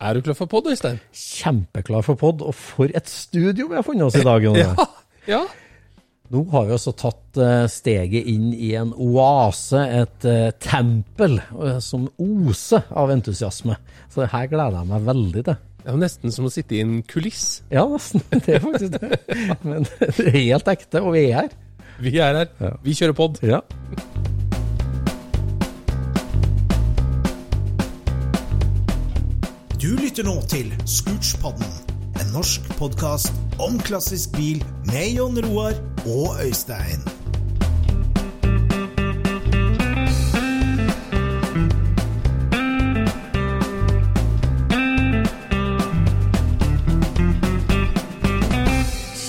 Er du klar for pod, Øystein? Kjempeklar for pod, og for et studio vi har funnet oss i dag. Jonny. Ja. ja. Nå har vi også tatt eh, steget inn i en oase, et eh, tempel, eh, som oser av entusiasme. Så det her gleder jeg meg veldig til. Det er nesten som å sitte i en kuliss. Ja, nesten. Det er faktisk det. Men det er helt ekte, og vi er her. Vi er her. Vi kjører pod. Ja. Du lytter nå til Scootspodden, en norsk podkast om klassisk bil med Jon Roar og Øystein.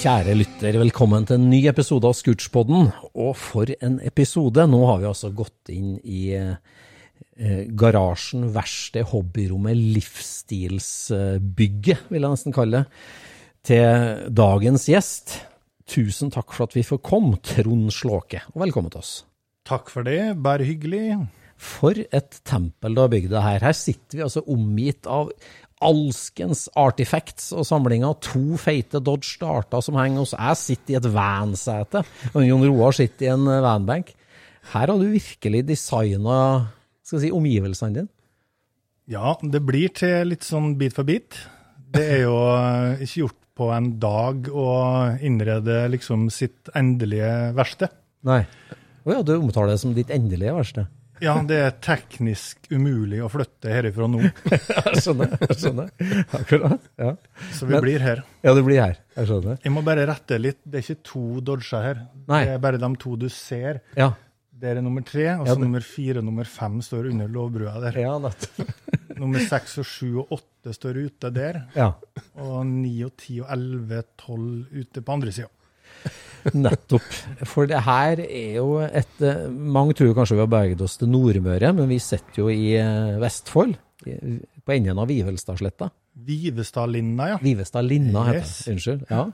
Kjære lytter, velkommen til en ny episode av Scootspodden. Og for en episode! Nå har vi altså gått inn i eh, garasjen, verksted, hobbyrommet, livsstilsbygget, vil jeg nesten kalle det, til dagens gjest. Tusen takk for at vi får komme, Trond Slåke, og velkommen til oss. Takk for det, bare hyggelig. For et tempel du har bygd det her. Her sitter vi altså omgitt av alskens artifacts og samlinger. To feite Dodge Starter som henger hos Jeg sitter i et vansete, og Jon Roar sitter i en eh, vanbank. Her har du virkelig designa si, omgivelsene dine. Ja, det blir til litt sånn bit for bit. Det er jo eh, ikke gjort på en dag å innrede liksom sitt endelige verksted. Nei. Å ja, du omtaler det som ditt endelige verksted? Ja, det er teknisk umulig å flytte herifra nå, Jeg skjønner. jeg skjønner. Akkurat. Ja. så vi Men- blir her. ja, du blir her. Jeg skjønner. Jeg må bare rette litt, det er ikke to Dodger her. Nei. Det er bare de to du ser. Ja. Der er nummer tre, og Ja, så det- nummer fire og nummer fem står under lovbrua der. Ja. Nummer seks og sju og åtte står ute der, Ja, og ni og ti og elleve, tolv ute på andre sida. nettopp. For det her er jo et eh, Mange tror kanskje vi har beveget oss til Nordmøre, men vi sitter jo i eh, Vestfold. På enden av Vivelstadsletta. Vivestadlinna, ja. Vivestad-Linna heter Yes. det. Unnskyld. Ja.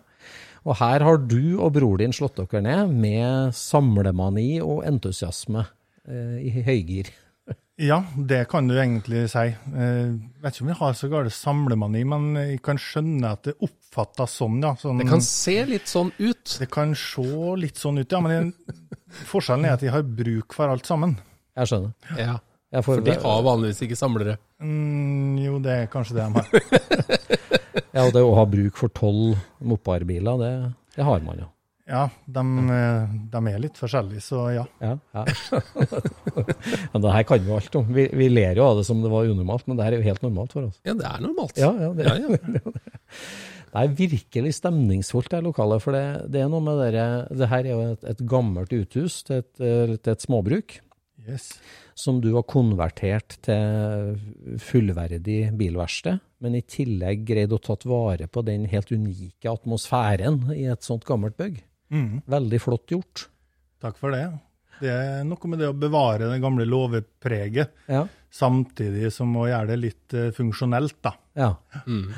Og her har du og bror din slått dere ned med samlemani og entusiasme eh, i høygir. Ja, det kan du egentlig si. Eh, vet ikke om jeg har så gale samlemani, men jeg kan skjønne at det oppfattes sånn, ja. Sånn, Det kan se litt sånn ut. det kan se litt sånn ut, ja. Men jeg, forskjellen er at jeg har bruk for alt sammen. Jeg skjønner. Ja. Jeg får, For de har vanligvis ikke samlere. Mm, jo, det er kanskje det de har. ja, og det å ha bruk for tolv mopparbiler, det, det har man jo. Ja, de, eh, de er litt forskjellige, så ja. Ja, ja. Men det her kan vi alt om. Vi, vi ler jo av det som det var unormalt, men det her er jo helt normalt for oss. Ja, det er normalt. Ja, ja, det, Ja, ja. det er virkelig stemningsfullt, det lokalet. For det, det er noe med dere Det her er jo et, et gammelt uthus til et, eh, til et småbruk. Yes. Som du har konvertert til fullverdig bilverksted, men i tillegg greid å tatt vare på den helt unike atmosfæren i et sånt gammelt bygg. Mm, Veldig flott gjort. takk for det. Det er noe med det å bevare det gamle låvepreget, Ja. samtidig som å gjøre det litt eh, funksjonelt, da. ja. Mm.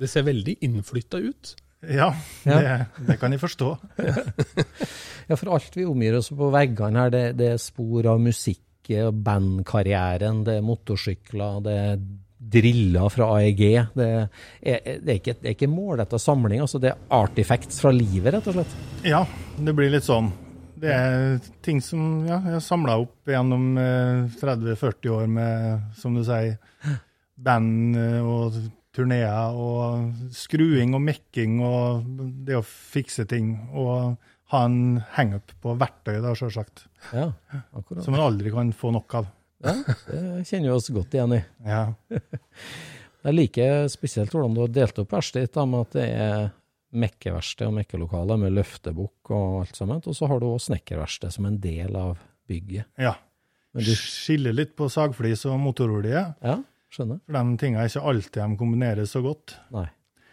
Det ser veldig innflytta ut. Ja, Ja. Det, det kan jeg forstå. Ja, for alt vi omgir oss på veggene her, det, det er spor av musikk, eh, bandkarrieren, det er motorsykler, det er driller fra AEG. Det er, det er ikke, det er ikke målretta samling, altså det er artifacts fra livet, rett og slett. Ja, det blir litt sånn. Det er ting som ja, jeg har samla opp gjennom eh, 30-40 år med, som du sier, band eh, og turneer og skruing og mekking og det å fikse ting. Og ha en hangup på verktøyet, da, sjølsagt. Ja, akkurat. Som man aldri kan få nok av. Ja, det kjenner vi oss godt igjen i. Ja. Jeg liker spesielt hvordan du har delt opp verkstedet ditt, med at det er mekkeverksted og mekkelokale med løftebukk og alt sammen, og så har du også snekkerverksted som en del av bygget. ja. Men du, Skiller litt på sagflis og motorolje. ja, skjønner. For de tingene er ikke alltid de kombineres så godt. Nei,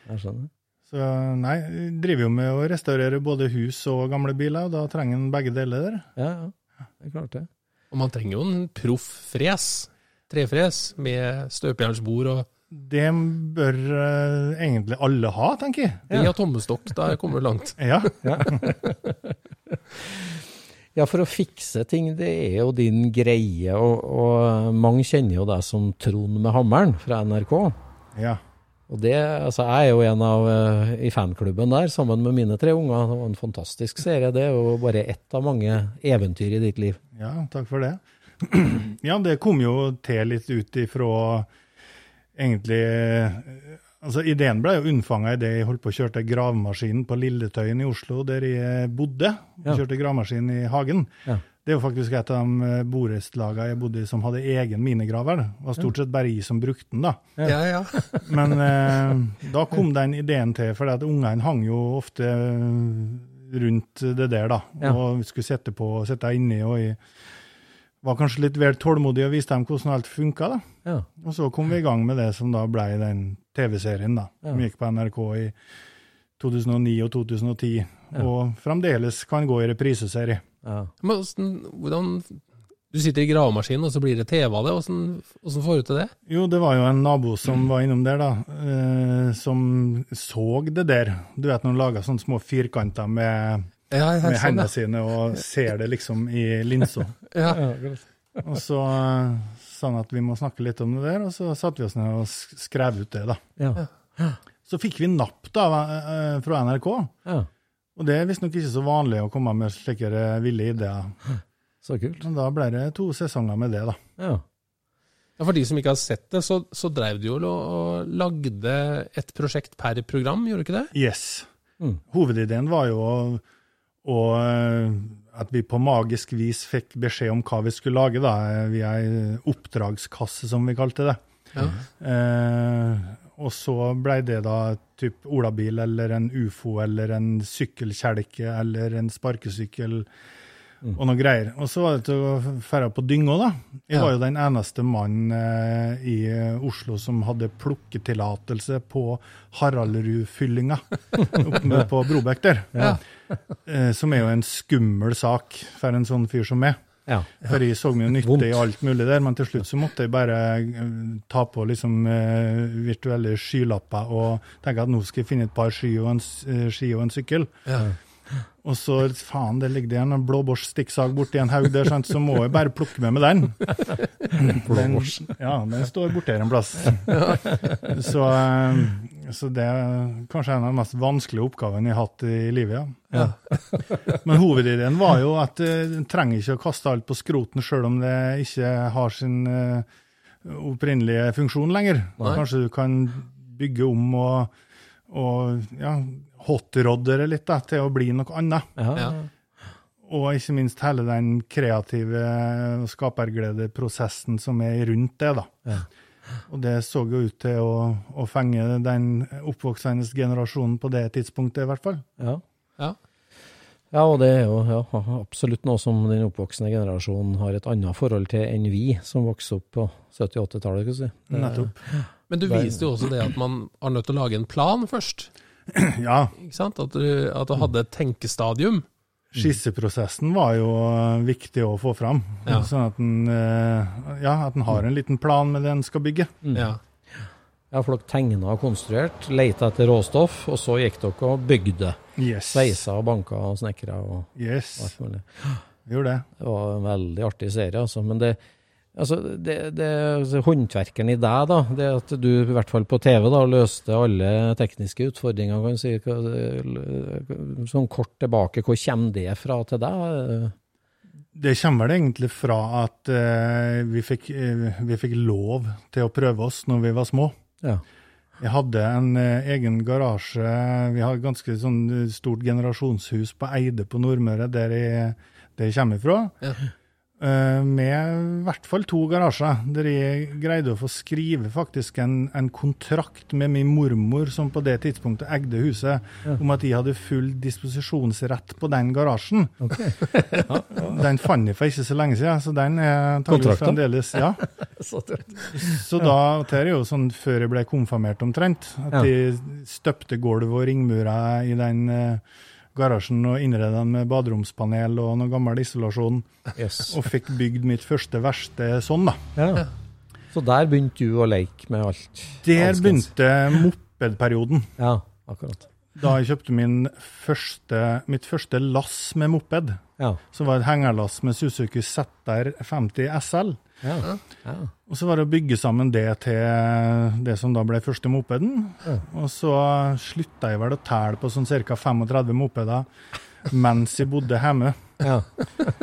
jeg skjønner. Så nei, vi driver jo med å restaurere både hus og gamle biler, og da trenger en begge deler der. Ja, ja, det er klart det. Og man trenger jo en proff fres. Trefres med støpejernsbord og Det bør eh, egentlig alle ha, tenker jeg. Ja. av tommestokk. Der kommer du langt. Ja, Ja, for å fikse ting, det er jo din greie, og, og mange kjenner jo deg som Trond med hammeren fra NRK. Ja. Og det, altså Jeg er jo en av uh, i fanklubben der, sammen med mine tre unger. Det var en fantastisk serie. Det er jo bare ett av mange eventyr i ditt liv. Ja, takk for det. Ja, det kom jo til litt ut ifra egentlig eh, Altså, ideen ble jo unnfanga idet jeg holdt på å kjørte gravemaskinen på Lilletøyen i Oslo, der jeg bodde. Ja. Kjørte gravemaskin i hagen. Ja. Det er jo faktisk et av de eh, borettslagene jeg bodde i som hadde egen minegraver. Det var stort sett bare jeg som brukte den, da. Ja, ja. Men eh, da kom den ideen til, for ungene hang jo ofte eh, rundt det der, da. Ja. Og skulle sette på, og sette inni, og jeg var kanskje litt vel tålmodig og viste dem hvordan alt funka. Ja. Og så kom vi i gang med det som da ble den TV-serien, da. Ja. Som gikk på NRK i 2009 og 2010, og fremdeles kan gå i repriseserie. Ja. Men hvordan, hvordan Du sitter i gravemaskinen, og så blir det TV av det. Hvordan, hvordan får du til det? Jo, det var jo en nabo som var innom der, da, eh, som så det der. Du vet når han lager sånne små firkanter med, Ja, ja, med sånn, hendene sine og ser det liksom i linsa. ja. Og så eh, sa han at vi må snakke litt om det der, og så satte vi oss ned og skrev ut det, da. Ja. Så fikk vi napp da eh, fra NRK, ja. Og det er visstnok ikke så vanlig å komme med slike eh, ville ideer. Så kult. Men da ble det to sesonger med det, da. Ja. Ja, For de som ikke har sett det, så, så drev du jo og, og lagde et prosjekt per program, gjorde du ikke det? Yes. Mm. Hovedideen var jo å, eh, at vi på magisk vis fikk beskjed om hva vi skulle lage, da, eh, via ei oppdragskasse, som vi kalte det. Ja. Eh, og så blei det da typ olabil eller en ufo eller en sykkelkjelke eller en sparkesykkel og noe greier. Og så var det til å dra på dynga, da. Jeg Ja. var jo den eneste mannen eh, i eh, Oslo som hadde plukketillatelse på Haraldrudfyllinga oppe på Brobekk der. Ja. Eh, som er jo en skummel sak for en sånn fyr som meg. Ja. For jeg så mye nytte Vondt. i alt mulig der, men til slutt så måtte jeg bare eh, ta på liksom eh, virtuelle skylapper og tenke at nå skal jeg finne et par ski og en, eh, ski og en sykkel. Ja. Og så, faen, det ligger en blåbårs stikksag borti en haug der, så må jeg bare plukke med meg den. den ja, den står borti her en plass. Så, eh, så det er kanskje en av de mest vanskelige oppgavene jeg har hatt i livet, ja. Men hovedideen var jo at eh, en trenger ikke å kaste alt på skroten sjøl om det ikke har sin eh, opprinnelige funksjon lenger. Nei. Kanskje du kan bygge om og, og ja, hotrodde det litt da, til å bli noe annet. Ja. Ja. Og ikke minst hele den kreative skapergledeprosessen som er rundt det. da. Ja. Og det så jo ut til å, å fenge den oppvoksende generasjonen på det tidspunktet, i hvert fall. Ja. Ja. Ja, og det er jo ja, absolutt noe som den oppvoksende generasjonen har et annet forhold til enn vi som vokste opp på 70-80-tallet. kan du si. Nettopp. Men du viste jo også det at man er nødt til å lage en plan først. Ja, ikke sant? At du, at du hadde et tenkestadium. skisseprosessen var jo eh, viktig å få fram. Ja. Sånn at en, eh, ja, at en har en liten plan med det en skal bygge. Ja. Ja, for dere tegna og konstruert, leita etter råstoff, og så gikk dere og bygde. Yes. Sveisa og banka og snekra og Yes, alt mulig. gjør det. Det var en veldig artig serie, altså. Men det, altså, det, det altså, håndverkeren i deg, da, det at du i hvert fall på TV da, løste alle tekniske utfordringer, kan du si. hva- Sånn kort tilbake, hvor kommer det fra til deg? Det kommer vel egentlig fra at eh, vi, fikk, eh, vi fikk lov til å prøve oss når vi var små. Ja. Jeg hadde en eh, egen garasje. Vi har et ganske sånn eh, stort generasjonshus på Eide på Nordmøre, der jeg, der jeg kommer fra. Ja. Eh, med i hvert fall to garasjer, der jeg greide å få skrive faktisk en, en kontrakt med min mormor, som på det tidspunktet eide huset, om at jeg hadde full disposisjonsrett på den garasjen. Den fant jeg for ikke så lenge siden, så den er antakeligvis Kontrakten? fremdeles Ja. Så da, det er jo sånn før jeg ble konfirmert omtrent, at de støpte gulv og ringmurer i den eh, garasjen og innredet den med baderomspanel og noe gammel isolasjon, Yes. og fikk bygd mitt første verksted sånn, da. Ja. Så der begynte du å leke med alt? Der Alskens. begynte mopedperioden. Ja, akkurat. da jeg kjøpte min første, mitt første lass med moped. Ja. Som var et hengerlass med Suzuki ZR50 SL. Ja. ja. Og så var det å bygge sammen det til det som da ble første mopeden. Og så slutta jeg vel å telle på sånn ca. 35 mopeder mens jeg bodde hjemme. Ja.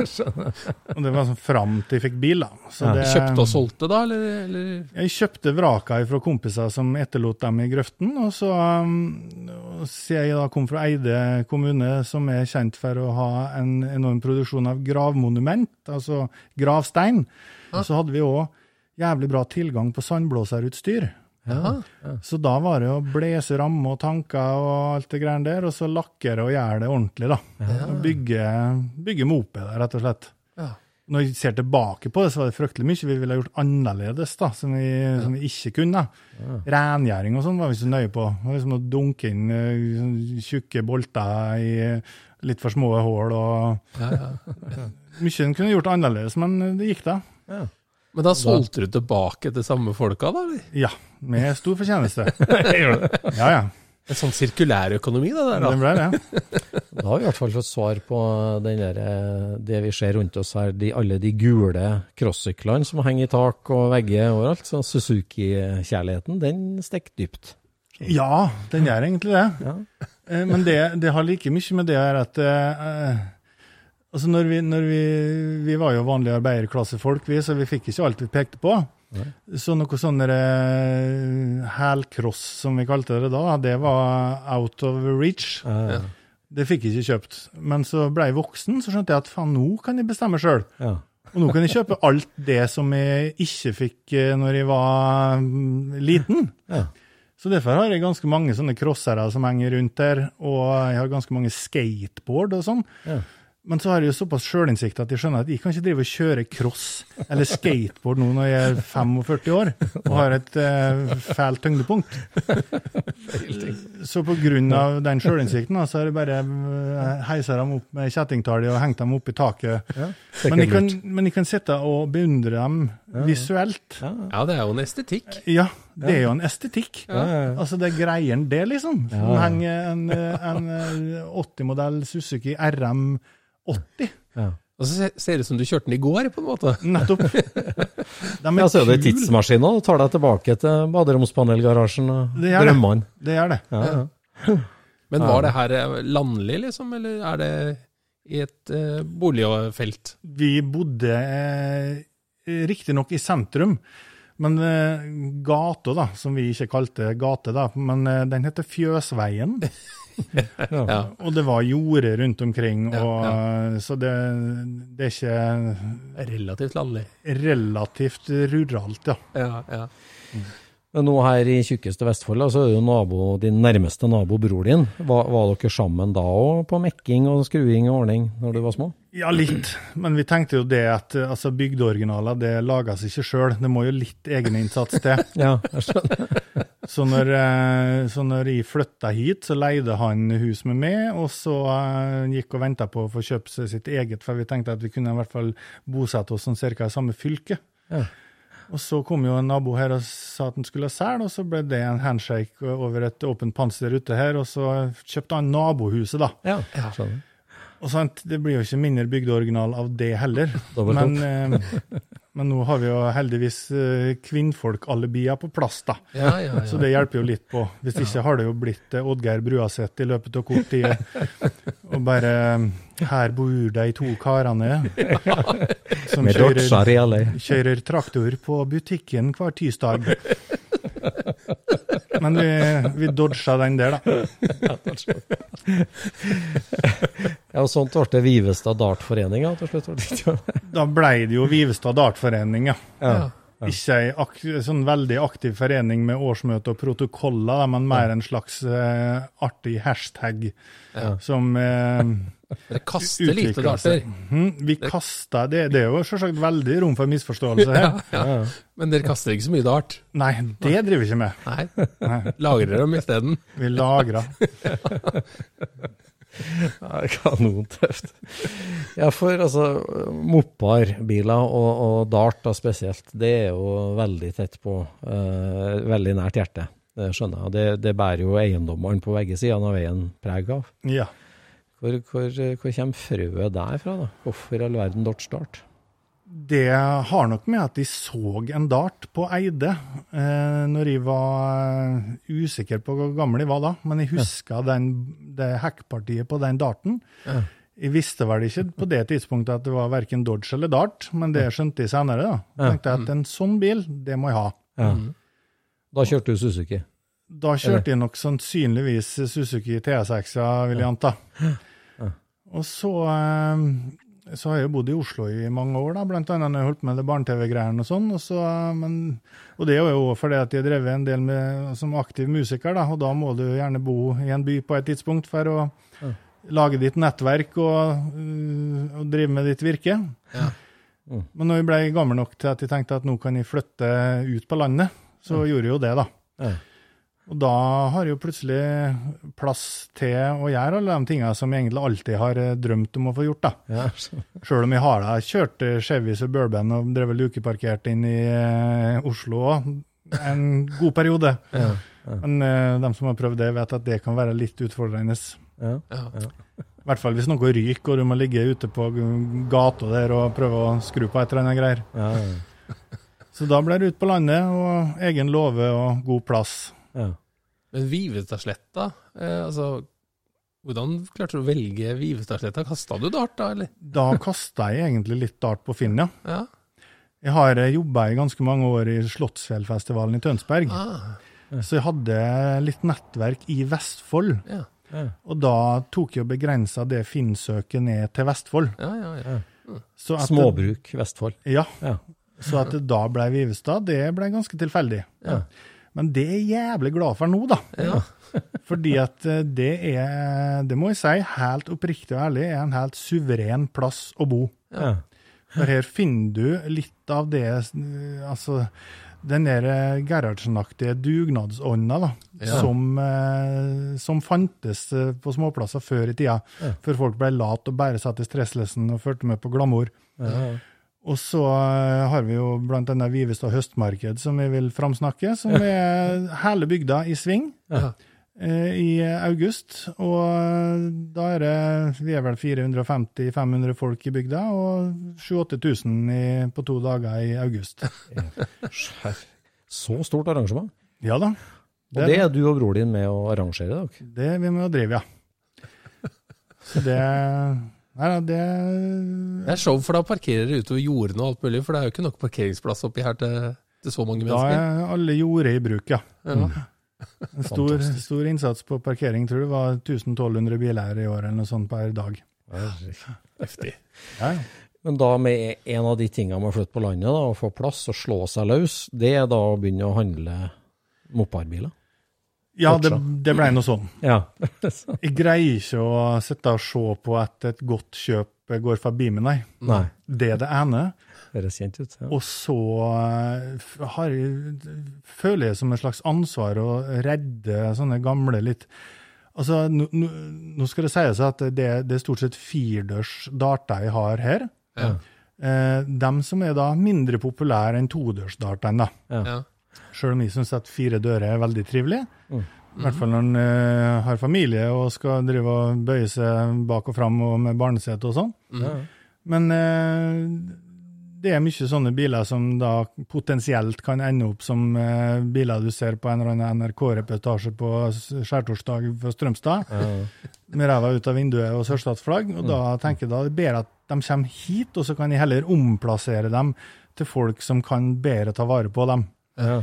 Og det var sånn fram til jeg fikk bil, da. Så Ja. det, Kjøpte og solgte, da? Eller, eller? Jeg kjøpte vraka fra kompiser som etterlot dem i grøften. Og så, um, siden jeg da kom fra Eide kommune, som er kjent for å ha en enorm produksjon av gravmonument, altså gravstein, så hadde vi òg jævlig bra tilgang på sandblåserutstyr. Ja. Så da var det å blåse rammer og tanker og alt det greiene der, og så lakkere og gjøre det ordentlig, da. Ja. Bygge, bygge mopeder, rett og slett. Ja. Når jeg ser tilbake på det, så var det fryktelig mye vi ville gjort annerledes, da, som vi, som vi ikke kunne. Rengjøring og sånn var vi så nøye på. Det var liksom å dunke inn sånn tjukke bolter i litt for små hull og Ja, ja. Mye en kunne gjort annerledes, men det gikk da. Men da solgte du tilbake til samme folka, da? eller? Ja, med stor fortjeneste. Ja, ja. En sånn sirkulærøkonomi, det der, Det da? ble det. Da har vi i hvert fall fått svar på den der, eh, det vi ser rundt oss her, de, alle de gule crossyklene som henger i tak og vegger overalt. Så Suzuki-kjærligheten, den stikker dypt. Ja, den gjør egentlig det. Ja. Eh, Men det, det har like mye med det å gjøre at eh, altså når vi, når vi, vi var jo vanlige arbeiderklassefolk, vi, så vi fikk ikke alt vi pekte på. Så noe sånn uh, hælcross, som vi kalte det da, det var out of reach. Ja. Det fikk jeg ikke kjøpt. Men så ble jeg voksen, så skjønte jeg at faen, nå kan jeg bestemme sjøl. Ja. Og nå kan jeg kjøpe alt det som jeg ikke fikk eh, når jeg var mm, liten. Ja. Så derfor har jeg ganske mange sånne crossere som henger rundt der, og jeg har ganske mange skateboard og sånn. Ja. Men så har jeg jo såpass sjølinnsikt at jeg skjønner at jeg kan ikke drive og kjøre cross eller skateboard nå når jeg er 45 år og har et uh, fælt tyngdepunkt. Så av den sjølinnsikten så har jeg bare uh, heisa dem opp med kjettingtallet og hengt dem opp i taket. Men jeg, kan, men jeg kan sitte og beundre dem visuelt. Ja. Det er jo en estetikk. Ja, det er jo en estetikk. Ja, ja, ja. Altså, det er greien det, liksom. Som henger en, en eh, 80-modell Suzuki RM80. Ja. Og så ser det ut som du kjørte den i går, på en måte. Nettopp. Ja, så er det kul. tidsmaskiner og tar deg tilbake til baderomspanelgarasjen og Det gjør det. drømmene. Det er det. Ja, ja. Men var det her eh, landlig, liksom, eller er det i et eh, boligfelt? Vi bodde eh, riktignok i sentrum, men eh, gata, da, som vi ikke kalte gate, da, men eh, den heter Fjøsveien. Ja. Og det var jorde rundt omkring, Ja, og, ja, så det, det er ikke Relativt landlig. relativt ruralt, ja. Ja, ja. Men nå her i tjukkeste Vestfold, så er jo nabo, din nærmeste nabo, bror din. Var, var dere sammen da òg på mekking og skruing og ordning når du var små? Ja, litt. Men vi tenkte jo det at altså, bygdeoriginaler det lages ikke sjøl. Det må jo litt egeninnsats til. Ja, jeg skjønner. Så når, eh, så når jeg flytta hit, så leide han hus med meg, og så eh, gikk og venta på å få kjøpt seg sitt eget, for vi tenkte at vi kunne i hvert fall bosette oss sånn cirka i samme fylke. Ja. Og så kom jo en nabo her og sa at han skulle selge, og så ble det en handshake over et åpent panser ute her, og så kjøpte han nabohuset, da. Ja, skjønner. Og sant, det blir jo ikke mindre bygdeoriginal av det heller. Men, eh, men nå har vi jo heldigvis eh, kvinnfolk-alibier på plass, da. ja, ja, ja. Så det hjelper jo litt på. Hvis ikke har det jo blitt eh, Oddgeir Bruaseth i løpet av kort tid. Og bare Her bor de to karene som kjører, kjører traktor på butikken hver tirsdag. Men vi, vi dodga den der, da. Ja, og sånt ble det Vivestad Dartforeninga til slutt. Da ble det jo Vivestad Dartforening, ja. ja. Ikke ei ak sånn veldig aktiv forening med årsmøte og protokoller, da, men mer en slags uh, artig hashtag Ja. som uh, Dere kaster lite darter. Mhm, vi kaster det, det er jo selvsagt veldig rom for misforståelse her. Ja, ja. Men dere kaster ikke så mye dart? Nei, det driver vi ikke med. Nei. Nei, Lagrer dem isteden? vi lagrer. Kanontøft. Ja, for altså, mopar, biler og, og dart da spesielt, det er jo veldig tett på, uh, veldig nært hjertet. Det skjønner jeg. Det, det bærer jo eiendommene på begge sider av veien preg av. Ja. Hvor, hvor, hvor kommer frøet der fra, da? Hvorfor i all verden Dodge Start? Det har nok med at de så en dart på Eide eh, når jeg var eh, usikker på hvor gammel jeg var da. Men jeg huska ja. det hekkpartiet på den darten. Ja. Jeg visste vel ikke på det tidspunktet at det var verken Dodge eller Dart, men det skjønte jeg senere. da. Ja. tenkte jeg at en sånn bil, det må jeg ha. Ja. Da kjørte du Suzuki. Da kjørte jeg nok sannsynligvis Suzuki TSX-a, vil jeg anta. Og så, eh, så har jeg jo bodd i Oslo i mange år, da, blant annet når jeg holdt med det barne-TV-greiene og sånn. Og, så, og det er jo også fordi at jeg har drevet en del med, som aktiv musiker, da, og da må du gjerne bo i en by på et tidspunkt for å lage ditt nettverk og, øh, og drive med ditt virke. Ja. Men når jeg ble gammel nok til at jeg tenkte at nå kan jeg flytte ut på landet, så gjorde jeg jo det, da. Ja. Og da har jeg jo plutselig plass til å gjøre alle de tingene som jeg egentlig alltid har eh, drømt om å få gjort. da. Ja. Sjøl om jeg har da kjørt eh, Chevy Suburban og drevet lukeparkert inn i eh, Oslo òg en god periode. Ja. Men uh, de som har prøvd det, vet at det kan være litt utfordrende. Ja. Ja. I hvert fall hvis noe ryker og du må ligge ute på gata der og prøve å skru på et eller annet greier. Ja. Så da ble det ut på landet og egen låve og god plass. Ja. Men Vivestadsletta, eh, altså Hvordan klarte du å velge Vivestadsletta? Kasta du dart da, eller? Da kasta jeg egentlig litt dart på Finn, ja. Ja. Jeg har jobba i ganske mange år i Slottsfjellfestivalen i Tønsberg, Ah, så jeg hadde litt nettverk i Vestfold. ja. Ja. Og da tok jeg og begrensa det Finn-søket ned til Vestfold. Ja, ja, ja. Så at Småbruk Vestfold. Ja, Ja. så at det da ble Vivestad, det ble ganske tilfeldig. Ja. Men det er jeg jævlig glad for nå, da. ja. Fordi at eh, det er, det må jeg si, helt oppriktig og ærlig, er en helt suveren plass å bo. Ja. For her finner du litt av det eh, Altså, den der eh, Gerhardsen-aktige dugnadsånda da, Ja. som, eh, som fantes på småplasser før i tida. Ja. Før folk ble late og bare satt i stresslessen og fulgte med på glamour. Ja. Og så eh, har vi jo blant annet Vivestad høstmarked, som vi vil framsnakke, som er hele bygda i sving Ja. eh, i august. Og eh, da er det Vi er vel 450-500 folk i bygda, og 7000-8000 på to dager i august. Så stort arrangement. Ja da. Og det er du og bror din med å arrangere, dere? Det er vi med å drive, ja. Så det Nei det Det er show, for da parkerer dere utover jordene og alt mulig, for det er jo ikke nok parkeringsplass oppi her til, til så mange Da mennesker. er alle jorder i bruk, ja. Ja. En stor, stor innsats på parkering. Tror du var 1200 biler i år eller noe sånt per dag. Heftig. Ja, ja. Men da med en av de tingene med å flytte på landet, da, å få plass og slå seg løs, det er da å begynne å handle mopedbiler? Ja, det, det ble noe sånn. Ja. Jeg greier ikke å sitte og se på at et godt kjøp går forbi meg, nei. Nei, Det er det ene. det høres kjent ut. Ja. Og så eh, har jeg, føler jeg som et slags ansvar å redde sånne gamle litt Altså, nå, nå nå skal det sies at det, det er stort sett firedørs darter jeg har her. Ja. Eh, de som er da mindre populære enn todørsdartene, da. Ja. Sjøl om jeg syns at fire dører er veldig trivelig. Mm. I hvert fall når en uh, har familie og skal drive og bøye seg bak og fram og med barnesete og sånn. Mm. Men uh, det er mye sånne biler som da potensielt kan ende opp som uh, biler du ser på en eller annen NRK-reportasje på skjærtorsdag for Strømstad, med ræva ut av vinduet og sørstatsflagg. Og da tenker jeg da det er bedre at de kommer hit, og så kan jeg heller omplassere dem til folk som kan bedre ta vare på dem. Ja.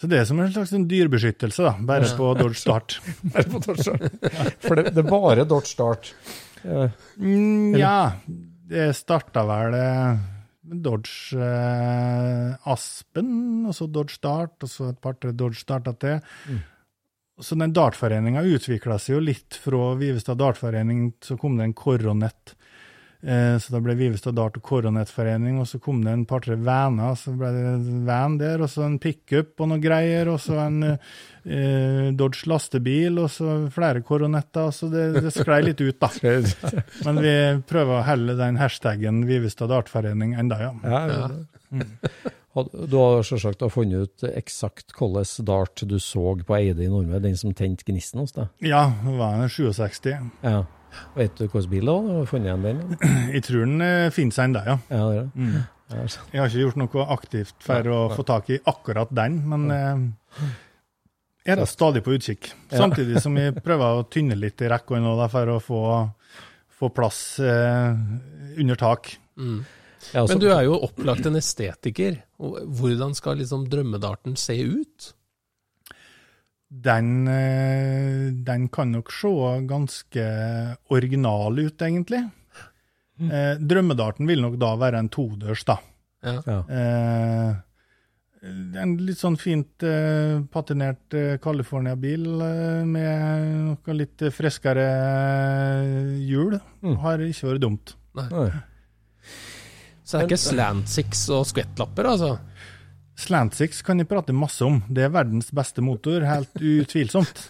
Så det er som en slags en dyrebeskyttelse, da, bare på Dodge Start. For det, det er bare Dodge Start. Ja. Mm, ja, det starta vel eh, med Dodge eh, Aspen, og så Dodge Start, og så et par-tre Dodge Starter til. Så den dartforeninga utvikla seg jo litt fra Vivestad dartforening, så kom det en Coronet. Eh, så da ble Vivestad Dart og Coronet-forening, og så kom det en par-tre vaner, så ble det en van der, og så en pickup og noe greier, og så en eh, Dodge lastebil, og så flere koronetter. så det, det sklei litt ut, da. Men vi prøver å helle den hashtaggen Vivestad Dartforening enda, ja. Ja, ja. Had- Du har selvsagt funnet ut eksakt hvilken dart du så på Eide i Nordmøre, den som tente gnisten hos deg. Ja, det var en 67. Ja. Vet du hvilken bil det var? Har du funnet igjen den? Jeg tror den eh, finnes der, ja. Ja, det er det. Mm. Ja, Jeg har ikke gjort noe aktivt for å få tak i akkurat den, men eh, jeg er da stadig på utkikk. Ja. Samtidig som jeg prøver å tynne litt i rekka nå, for å få, få plass eh, under tak. Mm. Ja, Men du er jo opplagt en estetiker. Hvordan skal liksom drømmedarten se ut? Den, eh, den kan nok se ganske original ut, egentlig. Eh, drømmedarten vil nok da være en todørs, da. Ja. ja. Eh, en litt sånn fint eh, patinert eh, California-bil eh, med noe litt friskere hjul. Mm. Har ikke vært dumt. Nei. Så det er ikke slant six og skvettlapper, altså? Slant Six kan jeg prate masse om. Det er verdens beste motor, helt utvilsomt.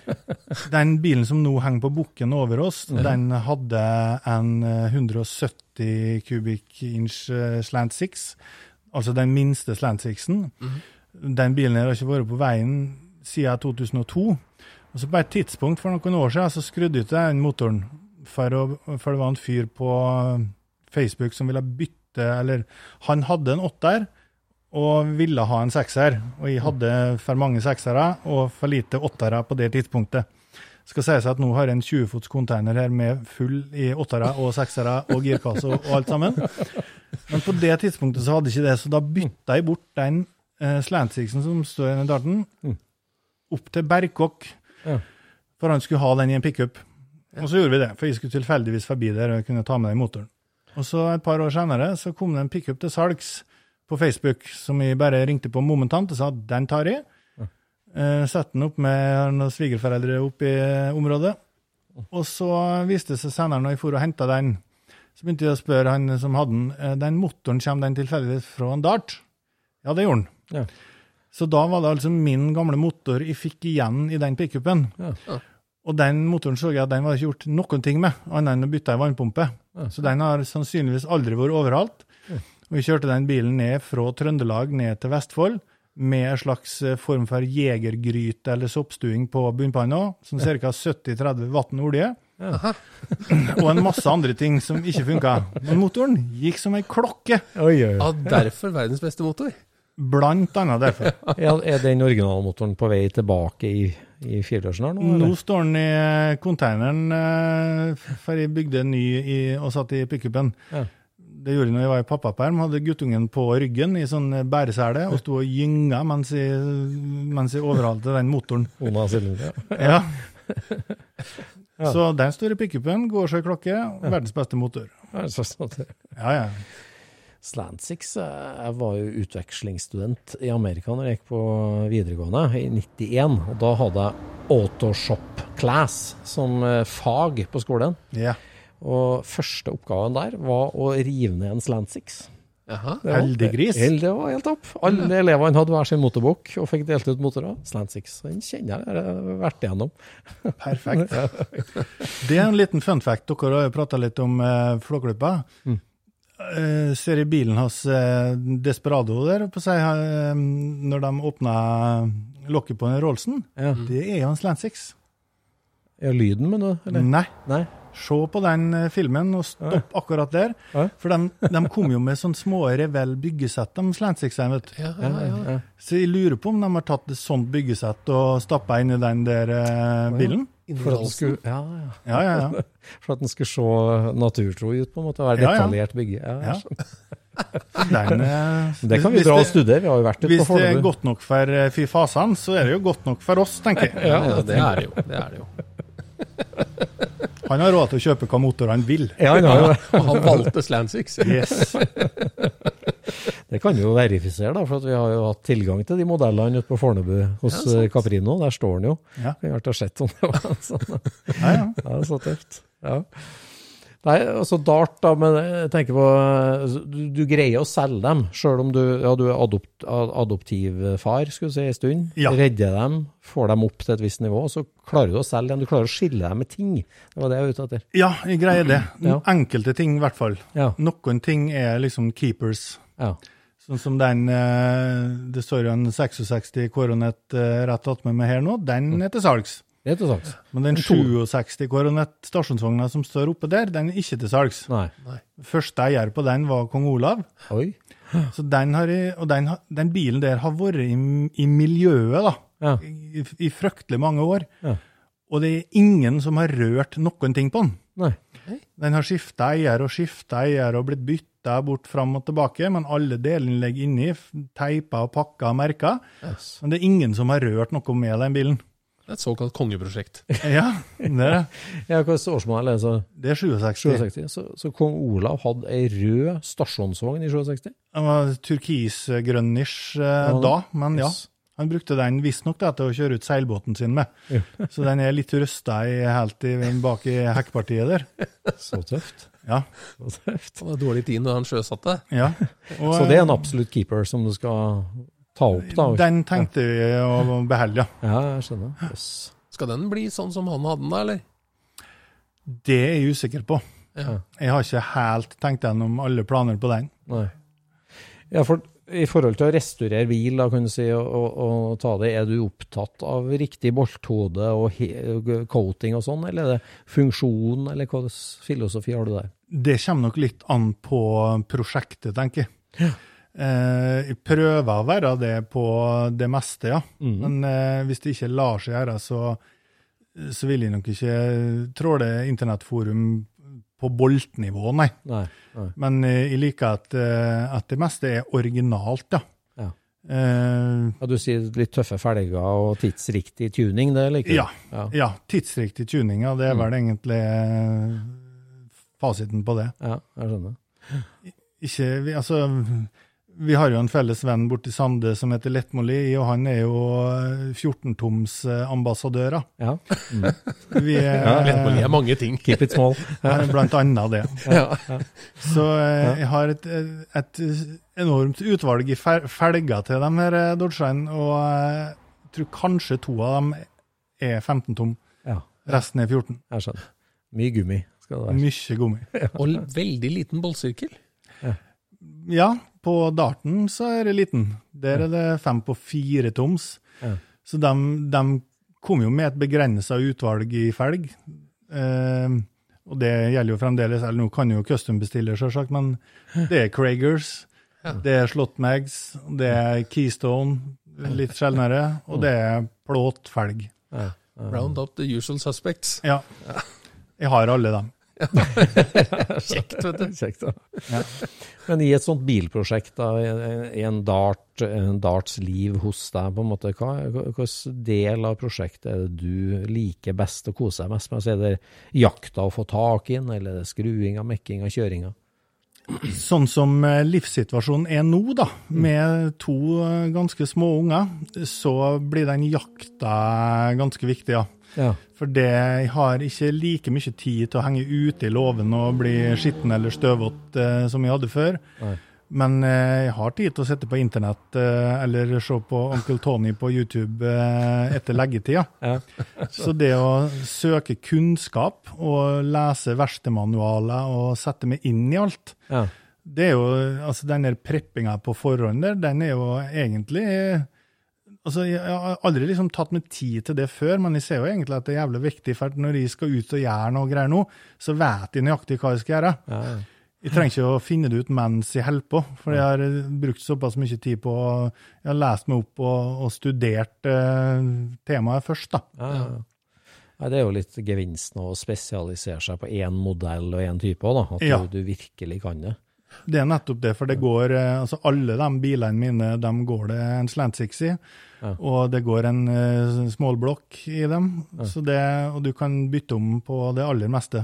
Den bilen som nå henger på bukken over oss, den hadde en eh, 170 kubikk inch eh, Slant Six, altså den minste Slant Sixen. Den bilen har ikke vært på veien siden 2002. Og så på et tidspunkt for noen år siden så skrudde jeg ut den motoren, for, å, for det var en fyr på Facebook som ville bytte, eller han hadde en åtter, og ville ha en sekser. Og jeg hadde for mange seksere og for lite åttere på det tidspunktet. Skal sies at nå har jeg en 20-fots container her med full i åttere og seksere og girkasse og, alt sammen. Men på det tidspunktet så hadde jeg ikke det, så da bytta jeg bort den eh, slantsixen som står i darten, Mm. opp til Berkåk. Ja. For han skulle ha den i en pickup. Og så gjorde vi det, for jeg skulle tilfeldigvis forbi der og kunne ta med den motoren. Og så et par år senere så kom det en pickup til salgs på Facebook som jeg bare ringte på momentant og sa den tar jeg. Eh, Sette den opp med noen svigerforeldre oppe i eh, området. Og så viste det seg senere, når jeg for og henta den, så begynte jeg å spørre han som hadde den, eh, den motoren kommer den tilfeldigvis fra en Dart? Ja, det gjorde den. Ja. Så da var det altså min gamle motor jeg fikk igjen i den pickupen. Ja. Ja. Og den motoren så jeg at den var ikke gjort noen ting med, annet enn å bytte ei vannpumpe. Ja. Så den har sannsynligvis aldri vært overhalt. Vi kjørte den bilen ned fra Trøndelag ned til Vestfold med en slags eh, form for jegergryte eller soppstuing på bunnpanna, som ca. 70-30 vann olje, og en masse andre ting som ikke funka. Men motoren gikk som ei klokke, Oi, oi. Ja, derfor verdens beste motor. blant annet derfor. Ja, er den originalmotoren på vei tilbake i, i firedørsen her nå? Nå står den i konteineren, eh, for jeg bygde en ny i, og satt i pickupen. Ja. Det gjorde jeg når jeg var i pappaperm. Hadde guttungen på ryggen i sånn bæresele og sto og gynga mens jeg, mens jeg overhalte den motoren. Ona Silje. Ja. Ja. Så den store pickupen, går så i klokke, verdens beste motor. Ja, så sånn at Ja, ja. Slantsix, eh, jeg var jo utvekslingsstudent i Amerika når jeg gikk på videregående, i 91. Og da hadde jeg Autoshop Class som eh, fag på skolen. ja. Og første oppgaven der var å rive ned en Slantsix. Jaha. Det Heldig gris. Det var helt topp. Alle elevene hadde hver sin motorbok og fikk delt ut motorer. Slantsix. Den kjenner jeg, jeg har vært igjennom. Perfekt. Det er en liten fun fact. Dere har jo prata litt om eh, Flåklypa. Mm. Eh, ser i bilen hans eh, Desperado der på seg, eh, når de åpna lokket på Rollsen. Ja. Det er jo en Slant Six. Ja, lyden, mener du? Nei. Nei. Se på den eh, filmen og stopp akkurat der. Ja. For de, de kom jo med sånne små Revell byggesett, de vet du. Ja, Ja, ja. Så jeg lurer på om de har tatt et sånt byggesett og stappa inn i den der eh, bilen. For at den skulle, ja, ja. Ja, ja, ja. For at den skulle se naturtro ut, på en måte, være detaljert bygge. Ja, Ja. Den, eh, Det kan vi dra og studere, vi har jo vært ute på Hvis det er godt nok for Fy Fasan, så er det jo godt nok for oss, tenker jeg. ja, ja, det er det jo. Det er det jo. Han har råd til å kjøpe hva motor han vil. Ja, han har jo. Og han valgte Slant Yes. Det kan vi jo verifisere, da, for at vi har jo hatt tilgang til de modellene ute på Fornebu hos Ja, eh, Caprino. Der står den jo. Ja. Vi har vært og sett om det var sånn. Ja, ja. Ja, det er så tøft. Ja. Nei, altså Dart, da, men jeg tenker på altså, Du, du greier å selge dem, sjøl om du, ja, du er adopt, ad- adoptivfar skulle du si, en stund. Ja. Redder dem, får dem opp til et visst nivå, så klarer du å selge dem. Du klarer å skille dem med ting. Det var det jeg var ute etter. ja, jeg greier det. Ja. Enkelte ting, i hvert fall. Ja. Noen ting er liksom keepers. ja. Sånn som den eh, Det står jo en 66 koronet eh, rett attmed meg her nå, den er til salgs. Det og slett. Men den 67 Coronet stasjonsvogna som står oppe der, den er ikke til salgs. Nei. Første eier på den var kong Olav. Oi. Så den har, og den, den bilen der har vært i, i miljøet da, Ja. i, i fryktelig mange år. Ja. Og det er ingen som har rørt noen ting på den. Nei. Den har skifta eier og skifta eier og blitt bytta bort fram og tilbake, men alle delene ligger inni, teipa og pakka og merka. Yes. Men det er ingen som har rørt noe med den bilen. Det er et såkalt kongeprosjekt. Ja, det er det. Ja, hvilket årsmål er det? Så, Det er 67. 67. Så, så kong Olav hadde ei rød stasjonsvogn i 67? Den var turkisgrønnish eh, da, men ja. Han brukte den visstnok til å kjøre ut seilbåten sin med. Ja. Så den er litt rusta i, helt i, bak i hekkpartiet der. Så tøft. Ja. Så tøft. Det var dårlig tid når han sjøsatte. ja. Og, Så det er en absolutt keeper som du skal ta opp, da? Den tenkte vi å beholde, ja. Ja, jeg skjønner. Yes. Skal den bli sånn som han hadde den, da, eller? Det er jeg usikker på. Ja. Jeg har ikke helt tenkt gjennom alle planer på den. Nei. Ja, for i forhold til å restaurere bil, da, kan du si, og, og, og ta det, er du opptatt av riktig bolthode og he coating og sånn, eller er det funksjon, eller hva slags filosofi har du der? Det kommer nok litt an på prosjektet, tenker jeg. Eh, jeg prøver å være det på det meste, ja. Mm. Men eh, hvis det ikke lar seg gjøre, så, så vil jeg nok ikke tråle internettforum på boltnivå, nei. Nei. nei. Men eh, jeg liker at, eh, at det meste er originalt, ja. Ja. Eh, Ja, du sier litt tøffe felger og tidsriktig tuning, det liker du? Ja. Ja. ja, tidsriktig tuning, ja, det er vel egentlig eh, fasiten på det. ja, jeg skjønner. Ikke, altså, vi har jo en felles venn borti Sande som heter Lettmoli, og han er jo 14-toms ambassadør. Ja. Mm. Vi er, Lettmåli er mange ting. Keep it small. er blant annet det. Ja. Så eh, jeg har et, et enormt utvalg i felger til de her eh, Dodgene, og eh, jeg tror kanskje to av dem er 15 tom. Ja, Resten er 14. jeg skjønner. Mye gummi skal det være. Mye gummi. Og veldig liten bollsirkel. Ja, på darten så er det liten. Der er det fem på fire toms. Ja. Så de, de kom jo med et begrensa utvalg i felg. Eh, og det gjelder jo fremdeles. Eller nå kan jo custom bestille, selvsagt, men det er Kragers, Ja. det er Slotmags, det er Keystone, litt sjeldnere, og det er plåtfelg. Ja. Round up the usual suspects. Ja. Jeg har alle dem. Kjekt, vet du. Kjekt. Ja. Men i et sånt bilprosjekt, da, i- en, dart, en darts liv hos deg, på en måte, hva, hvilken del av prosjektet er det du liker best å kose deg mest med? Så er det jakta å få tak i den, eller er det skruinga, mekkinga, kjøringa? Sånn som eh, livssituasjonen er nå, da, med to eh, ganske små unger, så blir den jakta ganske viktig, ja. Ja. For det, har ikke like mye tid til å henge ute i låven og bli skitten eller støvete eh, som jeg hadde før. Nei. Men eh, jeg har tid til å sitte på internett eh, eller se på Onkel Tony på YouTube eh, etter leggetida. Ja. Så det å søke kunnskap og lese verkstedmanualer og sette meg inn i alt, Ja. det er jo, altså den preppinga på forhånd der, den er jo egentlig Altså, Jeg har aldri liksom tatt meg tid til det før, men jeg ser jo egentlig at det er jævlig viktig. For når jeg skal ut og gjøre noe greier nå, så vet jeg nøyaktig hva jeg skal gjøre. Ja. Jeg trenger ikke å finne det ut mens jeg holder på, for jeg har brukt såpass mye tid på Jeg har lest meg opp og, og studert eh, temaet først, da. Ja, ja, ja. Nei, det er jo litt gevinsten å spesialisere seg på én modell og én type òg, da. At Ja. du, du virkelig kan det. Det er nettopp det, for det går eh, altså Alle de bilene mine, de går det en slant six i. Ja. Og det går en uh, smålblokk i dem, så det, og du kan bytte om på det aller meste.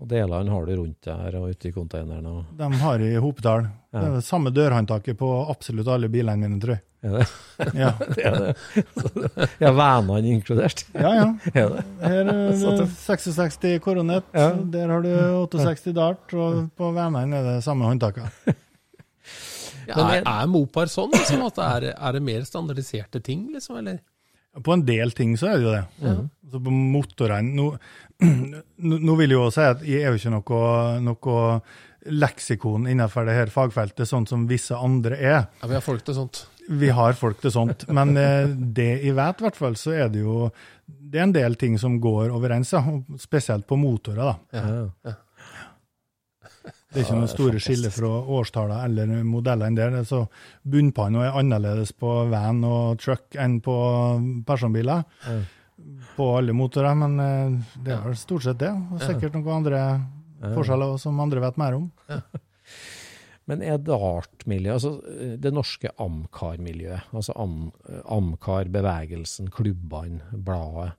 Og delene har du rundt der og ute i containeren. Og, De har i hopetall. Det er det samme dørhåndtaket på absolutt alle bilene mine, tror jeg. Er det? Ja, det er det. Ja, venene inkludert. ja. ja. Er det? Her er det 66 koronett Ja. der har du 68 Dart, og på vennene er det samme håndtaket. Ja, er, er Mopar sånn? Liksom, at det er, er det mer standardiserte ting, liksom? Eller? På en del ting så er det jo det. Altså på motorene nå, nå vil jeg jo si at jeg er jo ikke noe, noe leksikon innenfor det her fagfeltet, sånn som visse andre er. Ja, vi har folk til sånt. Vi har folk til sånt. Men eh, det jeg vet, i hvert fall, så er det jo det er en del ting som går overens, ja. spesielt på motorer. da. Ja. Det er ikke noe store skille fra årstallene eller modellene der. Er Så Bunnpanna er annerledes på van og truck enn på personbiler. Ja. På alle motorer, men eh, det er vel stort sett det. Og sikkert noen andre forskjeller som andre vet mer om. Men er dartmiljøet, altså det norske Amcar-miljøet, altså Am- Amcar-bevegelsen, klubbene, bladet,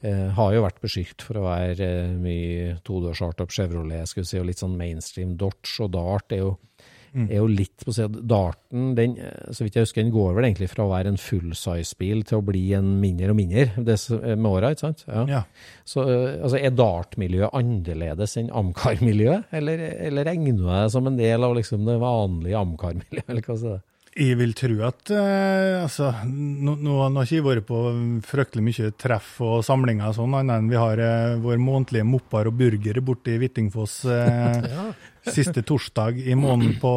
eh, har jo vært beskyldt for å være eh, mye todørs Artup Chevrolet, skulle si, og litt sånn mainstream Dodge, og Dart er jo, er jo litt på å si at Darten, den, eh, så vidt jeg husker, den går vel egentlig fra å være en full-size-bil til å bli en mindre og mindre det, med åra, ikke sant? Ja. Så eh, altså, er Dart-miljøet annerledes enn Amcar-miljøet, eller, eller regner det som en del av liksom, det vanlige Amcar-miljøet, eller hva er det? Jeg vil tro at eh, altså, nå, nå nå har ikke jeg vært på fryktelig mye treff og samlinger og sånn, annet enn vi har eh, vår månedlige mopper og burger borte i Hvittingfoss eh, siste torsdag i måneden på,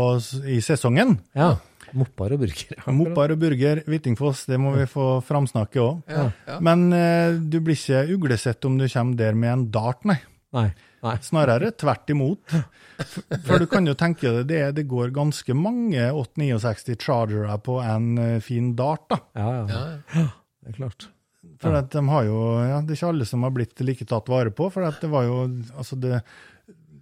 i sesongen. Ja, mopper og burger. ja. Mopper og burger, Hvittingfoss, det må vi få framsnakke òg. Ja, ja. Men eh, du blir ikke uglesett om du kommer der med en dart, nei. Nei, nei. Snarere tvert imot. For, for du kan jo tenke deg, det, det går ganske mange 869 Chargere på en eh, fin dart, da. Ja, ja, Ja, ja. det er klart. For at de har jo, ja, Det er ikke alle som har blitt like tatt vare på. for at det var jo, altså det,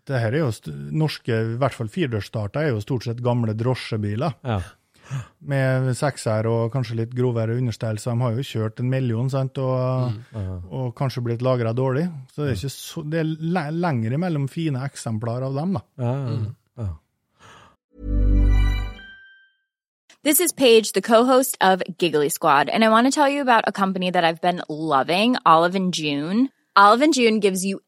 det her er jo st norske, i hvert fall firedørsstarter, er jo stort sett gamle drosjebiler. Ja. Med sekser og kanskje litt grovere understell, så de har jo kjørt en million sant, og, og kanskje blitt lagra dårlig. Så det er, ikke så, det er le lenger mellom fine eksemplar av dem. da. Uh -huh. ja. This is Paige, the co-host of Giggly Squad, and I want to tell you about a company that I've been loving, Olive and June. Olive and June gives you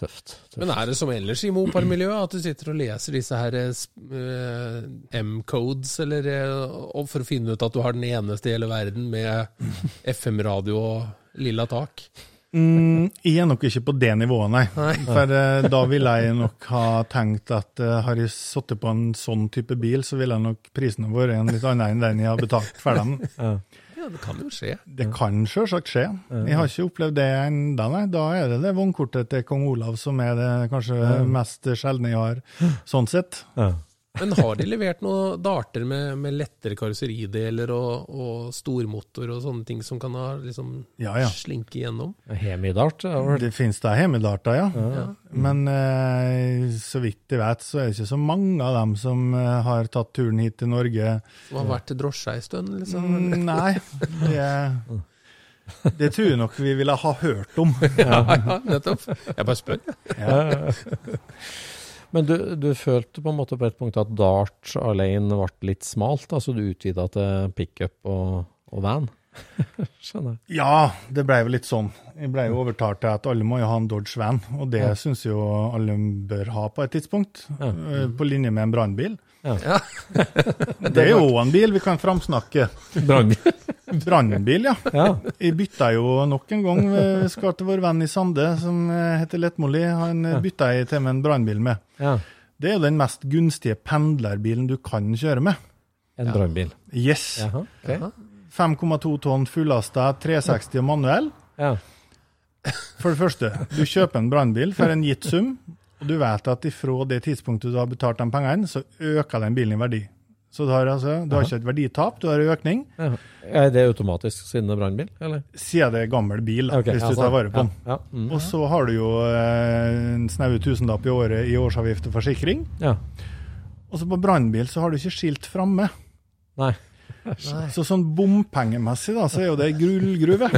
Tøft. tøft. Men er det som ellers i Mopar-miljøet, at du sitter og leser disse her uh, M-codes, eller uh, for å finne ut at du har den eneste i hele verden med FM-radio og lilla tak? Mm, jeg er nok ikke på det nivået, nei. For eh, da ville jeg nok ha tenkt at eh, har jeg sittet på en sånn type bil, så ville nok prisen ha vært en litt annen enn den jeg har betalt for den. Ja, det kan jo skje. Det kan selvsagt skje. Jeg har ikke opplevd det ennå, nei. Da er det det vognkortet til kong Olav som er det kanskje mest sjeldne jeg har, sånn sett. Ja. Men har de levert noen darter med, med lettere karosserideler og, og stormotor og sånne ting som kan ha liksom Ja, ja. slinke igjennom? Hemidart? det finnes da hemidarter, ja. Men eh, så vidt jeg vet, så er det ikke så mange av dem som eh, har tatt turen hit til Norge. Som har vært til drosje ei stund, liksom? Mm, nei, det, det tror jeg nok vi ville ha hørt om. Ja, ja, nettopp. Jeg bare spør, jeg. Men du, du følte på en måte på et punkt at Dart alene ble litt smalt, altså du utvida til pickup og, og van? Skjønner. Ja, det ble jo litt sånn. Jeg ble jo overtalt til at alle må jo ha en Dodge Van, og det Ja. syns jo alle bør ha på et tidspunkt. Ja. eh, På linje med en brannbil. Ja. Det er jo en bil vi kan framsnakke. Brannbil. Brannbil, ja. Ja. Jeg bytta jo nok en gang. Skal til vår venn i Sande som heter Lettmoli. Han bytta jeg til med en brannbil med. ja. Det er jo den mest gunstige pendlerbilen du kan kjøre med. En brannbil. Yes. Okay. 5,2 tonn fullasta, 360 og manuell. Ja. For det første, du kjøper en brannbil for en gitt sum, og du vet at ifra det tidspunktet du har betalt de pengene, så øker den bilen i verdi. Så du har, altså, du har ikke et verditap, du har en økning, Ja. Er det automatisk siden det er brannbil, siden det er gammel bil, da, okay, hvis altså, du tar sånn. vare på den. Ja. Ja. Mm. Og så har du jo eh, en snau tusenlapp i året i årsavgift og forsikring. ja. Og så på brannbil så har du ikke skilt framme. Nei. Så sånn bompengemessig da, så er jo det gullgruve.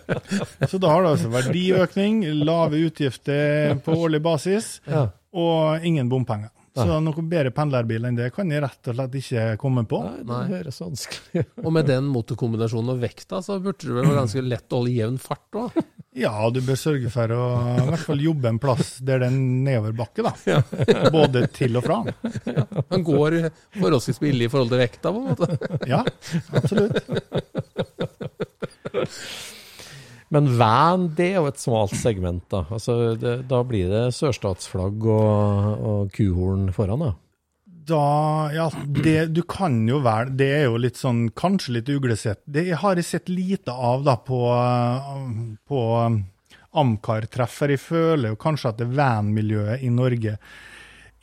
Så da har du altså verdiøkning, lave utgifter på årlig basis, og ingen bompenger. Så noe bedre pendlerbil enn det kan jeg rett og slett ikke komme på. Nei, det Nei. høres vanskelig. Og med den motorkombinasjonen og vekta, så burde det vel være ganske lett å holde jevn fart òg. Ja, du bør sørge for å i hvert fall jobbe en plass der det er nedoverbakke, da. Både til og fra. Han går forholdsvis billig i forhold til vekta, på en måte. Ja, absolutt. Men van, det er jo et smalt segment, da. Altså, det, da blir det sørstatsflagg og, og kuhorn foran, da. Da, ja, det, du kan jo være Det er jo litt sånn, kanskje litt uglesett. Det har jeg sett lite av da på, på Amcar-treffer. Jeg føler jo kanskje at det van-miljøet i Norge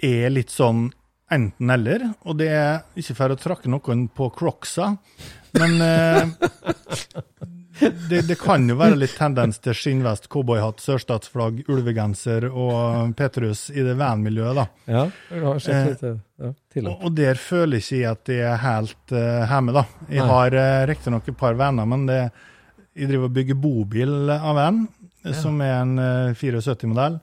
er litt sånn enten-eller. Og det er ikke for å trakke noen på Crocsa, men eh, det, det kan jo være litt tendens til skinnvest, cowboyhatt, sørstatsflagg, ulvegenser og Petrus i det van-miljøet, da. Ja, jeg har sett Eh, litt ja. Og, og der føler ikke jeg at jeg er helt uh, hjemme, da. Jeg Nei. har uh, riktignok et par venner, men det, jeg driver og bygger bobil av en, ja. som er en uh, 74-modell.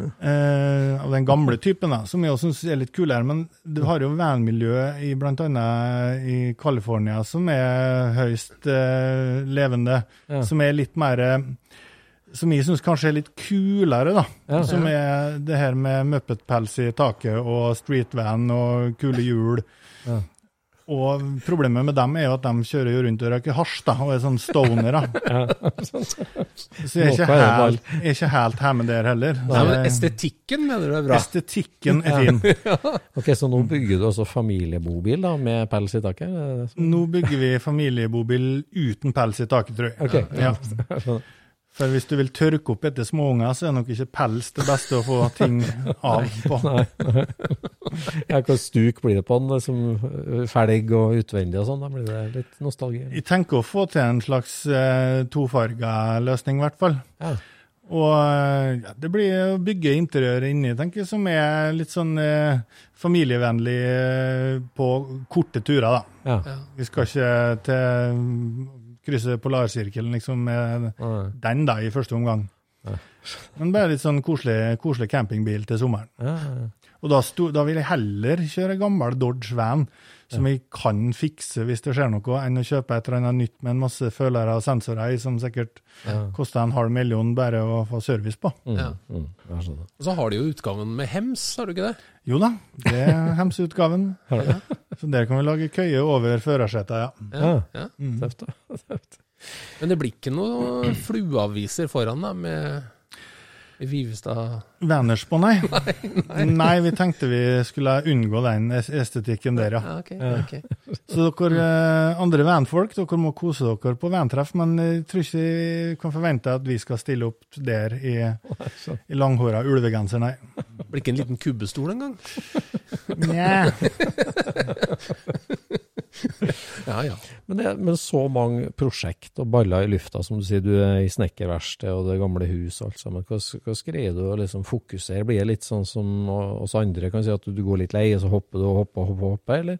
Eh, av den gamle typen, da, som jeg syns er litt kulere. Men du har jo van-miljø i bl.a. i California som er høyst eh, levende. Ja. Som er litt mer eh, Som jeg syns kanskje er litt kulere, da. Ja. Som er det her med muppetpels i taket og streetvan og kule hjul. Ja. Og problemet med dem er jo at de kjører jo rundt og røyker hasj, da, og er sånn stonere. Så jeg er ikke helt, jeg er ikke helt hjemme der heller. Nei, men estetikken mener du er bra. Estetikken er fin. Ok, Så nå bygger du også familiebobil da, med pels i taket? Nå bygger vi familiebobil uten pels i taket, tror jeg. Ok, Ja. For hvis du vil tørke opp etter småunger, så er nok ikke pels det beste å få ting av på. Nei. Ja, Hva stuk blir det på den? Liksom, felg og utvendig og sånn? Da blir det litt nostalgi? Jeg tenker å få til en slags eh, tofarga løsning, i hvert fall. Ja. Og eh, ja, det blir å bygge interiøret inni, tenker jeg, som er litt sånn eh, familievennlig eh, på korte turer, da. Ja. Vi skal ikke til krysse polarsirkelen liksom med Nei. den da i første omgang. Men bare litt sånn koselig, koselig campingbil til sommeren. Ja, Og da, sto, da vil jeg heller kjøre gammel Dodge Van, som jeg kan fikse hvis det skjer noe, enn å kjøpe et eller annet nytt med en masse følere og sensorer i, som sikkert ja. koster en halv million bare å få service på. Mm, Ja. mm. Og så har de jo utgaven med hems, har du ikke det? Jo da, det er hems-utgaven. ja. Så der kan vi lage køye over førersetet, ja. Ja. Ja. Tøft, da. Tøft. Men det blir ikke noe flueaviser foran da, med Vivestad Venners nei. nei. nei. nei, vi tenkte vi skulle unngå den estetikken der, ja. Ja, ok. ok. Så dere eh, andre vanfolk, dere må kose dere på vantreff, men jeg tror ikke vi kan forvente at vi skal stille opp der i, i langhåra ulvegenser, nei. Blir ikke en liten kubbestol engang? Nja. Ja, ja. Men, det, men så mange prosjekt og baller i lufta, som du sier, du er i snekkerverkstedet og det gamle hus og alt sammen. Hva, hva greier du å liksom fokusere? Blir det litt sånn som oss andre kan si, at du går litt lei, og så hopper du og hopper og hopper, hopper, eller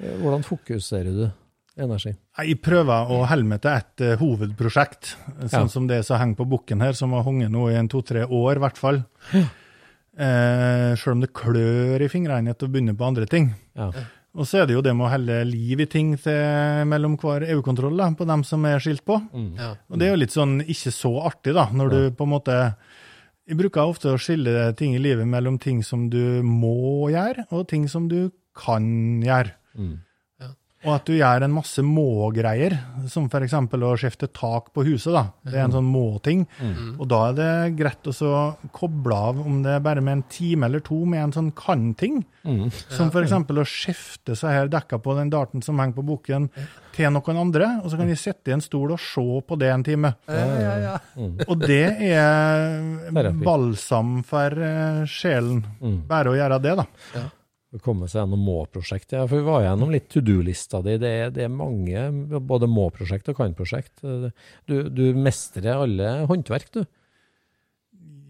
eh, hvordan fokuserer du Energi. Jeg prøver å holde meg til et uh, hovedprosjekt, sånn Ja. som det som henger på bukken her, som har hunget nå i en to-tre år, i hvert fall. Eh, Sjøl om det klør i fingrene etter å begynne på andre ting. Ja. Og så er det jo det med å helle liv i ting til, mellom hver EU-kontroll på dem som er skilt på. Ja. Og det er jo litt sånn ikke så artig, da, når du på en måte Jeg bruker ofte å skille ting i livet mellom ting som du må gjøre, og ting som du kan gjøre. Mm. Og at du gjør en masse må-greier, som f.eks. å skifte tak på huset. da. Det er en sånn må-ting. Og da er det greit å så koble av, om det er bare med en time eller to, med en sånn kan-ting. Som f.eks. å skifte så her dekka på den darten som henger på bukken, til noen andre. Og så kan de sitte i en stol og se på det en time. Ja, ja, ja. Og det er balsam for eh, sjelen. Bare å gjøre det, da. Å komme seg gjennom må-prosjekt. Ja, for vi var gjennom litt to do-lista di. Det, er- det er mange, både må-prosjekt og kan-prosjekt. Du, du mestrer alle håndverk, du.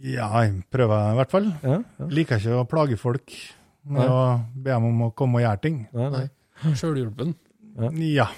Ja, jeg prøver i hvert fall. Ja, ja. Liker ikke å plage folk med Nei. å be dem om å komme og gjøre ting. Nei, nei. Sjølhjulpen. Ja.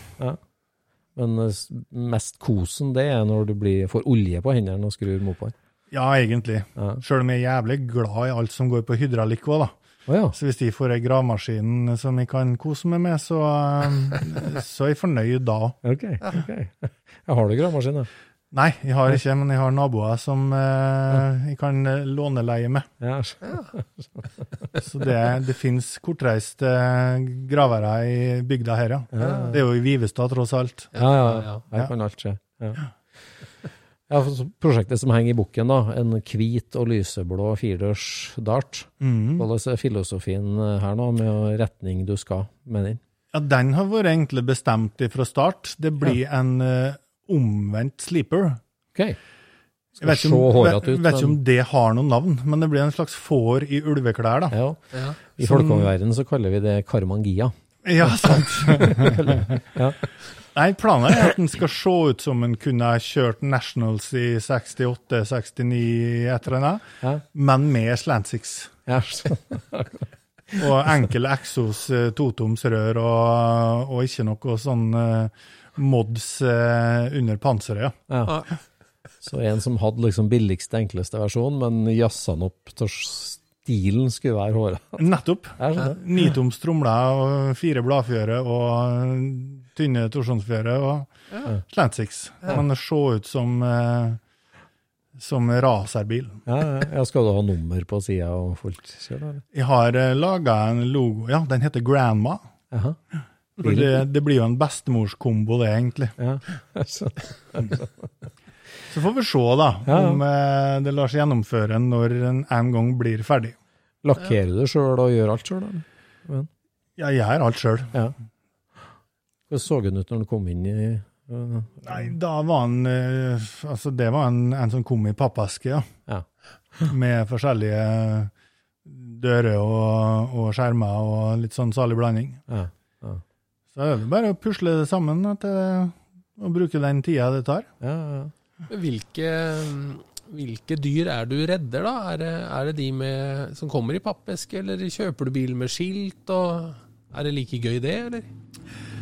Men eh, s- mest kosen, det er når du blir, får olje på hendene og skrur mopeden. Ja, egentlig. Ja. Sjøl om jeg er jævlig glad i alt som går på hydraulikk òg, da. Å ja. Så hvis de får ei gravemaskin som jeg kan kose meg med, så, eh, så er jeg fornøyd da. Ok. ok. Jeg har du gravemaskin, da? Nei, jeg har ikke, men jeg har naboer som eh, jeg kan låne låneleie med. Ja. Så det, det fins kortreiste gravere i bygda her, ja. Det er jo i Vivestad, tross alt. Ja, ja, Ja, ja. ja. Her kan alt skje. Ja. Ja, prosjektet som henger i bukken, da, en hvit og lyseblå firedørs dart. Mhm. Hvordan er filosofien eh, her nå, med retning du skal med den? Ja, den har vært egentlig bestemt fra start. Det blir en uh, omvendt sleeper. Ok. Jeg Skal vet se om, vet, ut, vet ikke om det har noe navn, men det blir en slags får i ulveklær, da. ja. Ja. I Som- så kaller vi det karmangia. Ja, sant. Ja. Nei, planen er at den skal se ut som en kunne ha kjørt Nationals i 68-69 etter henne, Ja. men med slantsix. Ja, Og enkel Exos eh, totomsrør og, og ikke noe sånn uh, mods uh, under panseret. Ja. ja. Så en som hadde liksom billigste, enkleste versjon, men jazza den opp til stilen skulle være håret. Nettopp. Skjønner. Nitoms tromler og fire bladfjøre og tynne torsjonsfjøre og slantsix. Men det så ut som eh, som racerbil. Ja, ja, ja, skal du ha nummer på sida og fullt kjør. Jeg har laga en logo, ja, den heter Grandma. Aha. Det, det blir jo en bestemorskombo, det, egentlig. Ja. Så, får vi se, da, Ja, om eh, det lar seg gjennomføre når en en gang blir ferdig. lakkerer du sjøl og gjør alt sjøl? Ja, jeg gjør alt sjøl. Ja. Hvordan så den ut når han kom inn i øh, Nei, da var han eh, Altså, det var en, en som kom i pappeske, ja. Ja. Med forskjellige dører og, og skjermer og litt sånn salig blanding. ja. Ja. Så er det bare å pusle det sammen at, eh, og bruke den tida det tar. ja, ja. Hvilke, hvilke dyr er du redder, da? Er det, er det de med, som kommer i pappeske, eller kjøper du bil med skilt? Og er det like gøy, det, eller?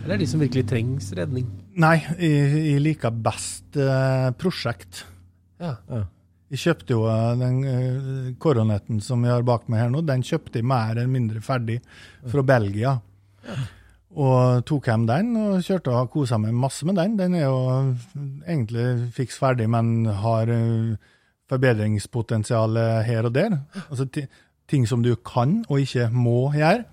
Eller er det de som virkelig trengs redning? Nei, jeg, jeg liker best eh, prosjekt. Ja. Jeg kjøpte jo eh, den eh, koronetten som vi har bak meg her nå, den kjøpte jeg mer eller mindre ferdig fra Belgia. Og tok hjem den og kjørte og kosa meg masse med den. Den er jo egentlig fiks ferdig, men har eh, forbedringspotensial her og der. Altså ting som du kan og ikke må gjøre.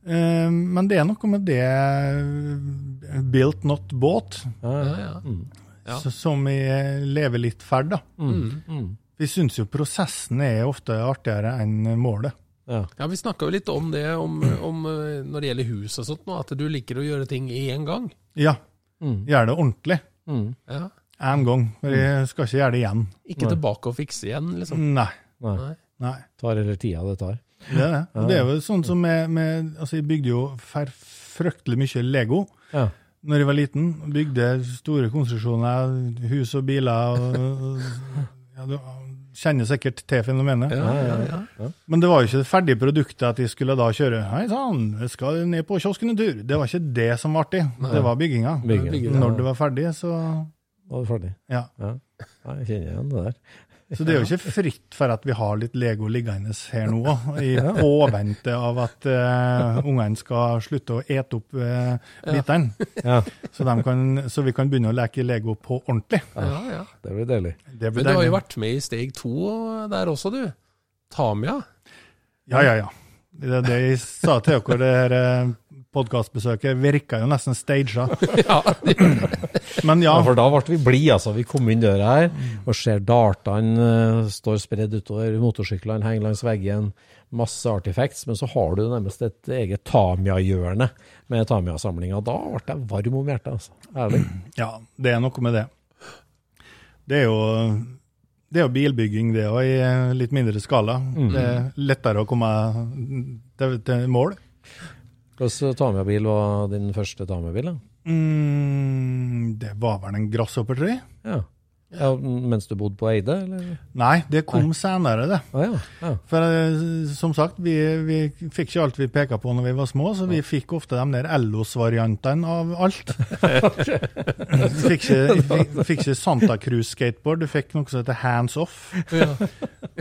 Eh, men det er noe med det eh, built not bought, ja, Ja, ja. Mm. Ja. som jeg lever litt ferd, da. Mm. Mm. Vi syns jo prosessen er ofte artigere enn målet. Ja. ja, vi snakka jo litt om det om, om eh, når det gjelder hus og sånt, nå, at du liker å gjøre ting i én gang. Ja, Mm. gjør det ordentlig. Mm. Ja. Én gang. For jeg skal ikke gjøre det igjen. Ikke Nei. tilbake og fikse igjen, liksom. Nei. Nei. Nei. Tar eller tida det tar. Det er det. Og det er jo sånn som med, med Altså, jeg bygde jo fryktelig mye Lego Ja. når jeg var liten. Bygde store konstruksjoner, hus og biler. Og, ja, du kjenner sikkert til fenomenet. Ja, ja, ja. Men det var jo ikke det ferdige produktet at de skulle da kjøre Hei sann, jeg skal ned på kiosken en tur. Det var ikke det som var artig. Det var bygginga. Bygge. Bygge, Når det var ferdig, så Var det ferdig. ja. Ja. ja. Jeg kjenner igjen det der. Så det er jo ikke fritt for at vi har litt Lego liggende her nå, i påvente av at uh, ungene skal slutte å ete opp uh, bitene. Ja, Så, så vi kan begynne å leke Lego på ordentlig. Ja, ja. det blir deilig. Det Men blir du har jo vært med i steg to der også, du. Tamia. Ja, ja, ja. Det er det jeg sa til dere, det her eh, podkastbesøket virka jo nesten staged. Ja, Men ja, Ja, for da ble vi blide, altså. Vi kom inn døra her og ser dartene uh, står spredd utover, motorsyklene henger langs veggen, masse artifacts, men så har du nærmest et eget Tamia-hjørne med Tamia-samlinga. Da ble jeg varm om hjertet, altså. Ærlig. ja, det er noe med det. Det er jo, det er jo bilbygging, det òg, i eh, litt mindre skala. Det er lettere å komme til, til mål. Hvilken Tamia-bil var din første Tamia-bil? da? Mm, det var vel en grasshopper, tror jeg. Ja. Ja. Mens du bodde på Eide, eller? Nei, det kom senere, det. Ah, ja. ja. For eh, som sagt, vi, vi fikk ikke alt vi peka på når vi var små, så vi fikk ofte de der Ellos-variantene av alt. Du fikk ikke, fikk, fikk ikke Santa Cruz-skateboard, du fikk noe som heter Hands Off.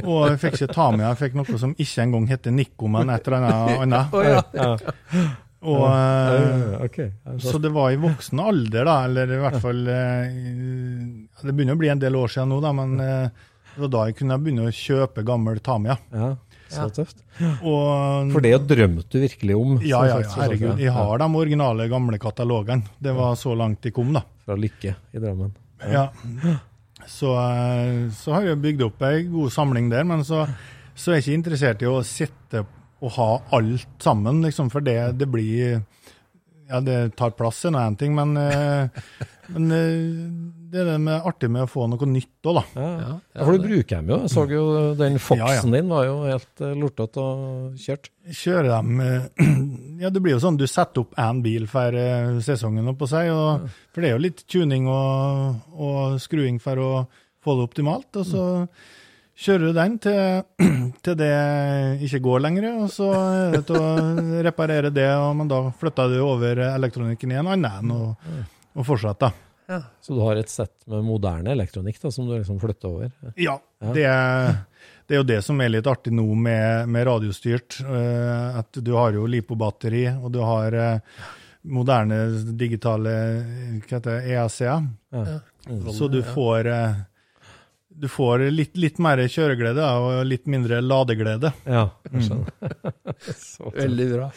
Og jeg fikk ikke Tamia, jeg fikk noe som ikke engang heter Nico, men et eller annet annet. Og, uh, Ja, ok. så det var i voksen alder, da, eller i hvert fall uh, Det begynner å bli en del år siden nå, da, men uh, det var da jeg kunne begynne å kjøpe gammel Tamia. Ja, så tøft. Og For det drømte du virkelig om? Ja, ja, ja, herregud. Jeg har de originale gamle katalogene. Det var så langt de kom, da. Fra Lykke i Drammen. Ja. Så, så har jeg bygd opp ei god samling der, men så, så er jeg ikke interessert i å sitte og ha alt sammen, liksom, for det, det blir Ja, det tar plass, er nå én ting, men, eh, men eh, det er det med, artig med å få noe nytt òg, da. Ja, Ja, ja, for du bruker dem jo. Jeg så jo den Foxen Ja, ja. din var jo helt uh, lortete og kjørt. kjører dem eh, Ja, det blir jo sånn du setter opp én bil for sesongen, sesongen, oppå seg, og, for det er jo litt tuning og, og skruing for å få det optimalt. Og så kjører du den til, til det ikke går lenger, og så er det til å reparere det, og, men da flytter du over elektronikken i en annen og, og fortsetter. Så du har et sett med moderne elektronikk da, som du liksom flytter over. Ja, det er, det er jo det som er litt artig nå med, med radiostyrt. eh, at du har jo LiPo-batteri, og du har eh, moderne digitale hva heter det, EAC-er. Ja. Så du får, eh, du får litt, litt mer kjøreglede og litt mindre ladeglede. Ja, jeg skjønner. Mm. Veldig bra.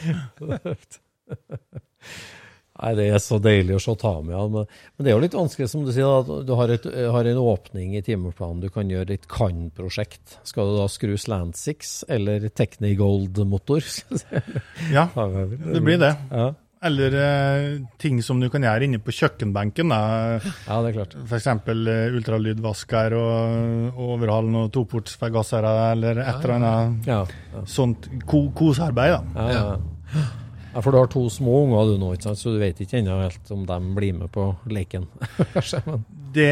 Nei, det er så deilig å se med. Men, men det er jo litt vanskelig, som du sier, at du har, et, har en åpning i timeplanen. Du kan gjøre et kan-prosjekt. Skal du da skru Slant 6 eller Technigold-motor? Ja, det blir det. Ja, Eller eh, ting som du kan gjøre inne på kjøkkenbenken. da. ja det er klart. F.eks. Uh, ultralydvasker og, og overhale noen toportsforgassere eller et eller annet Ja, ja. sånt ko kosearbeid. da. Ja, ja. ja, for du har to små unger du nå, ikke sant? så du vet ikke ennå helt om de blir med på leken. Det,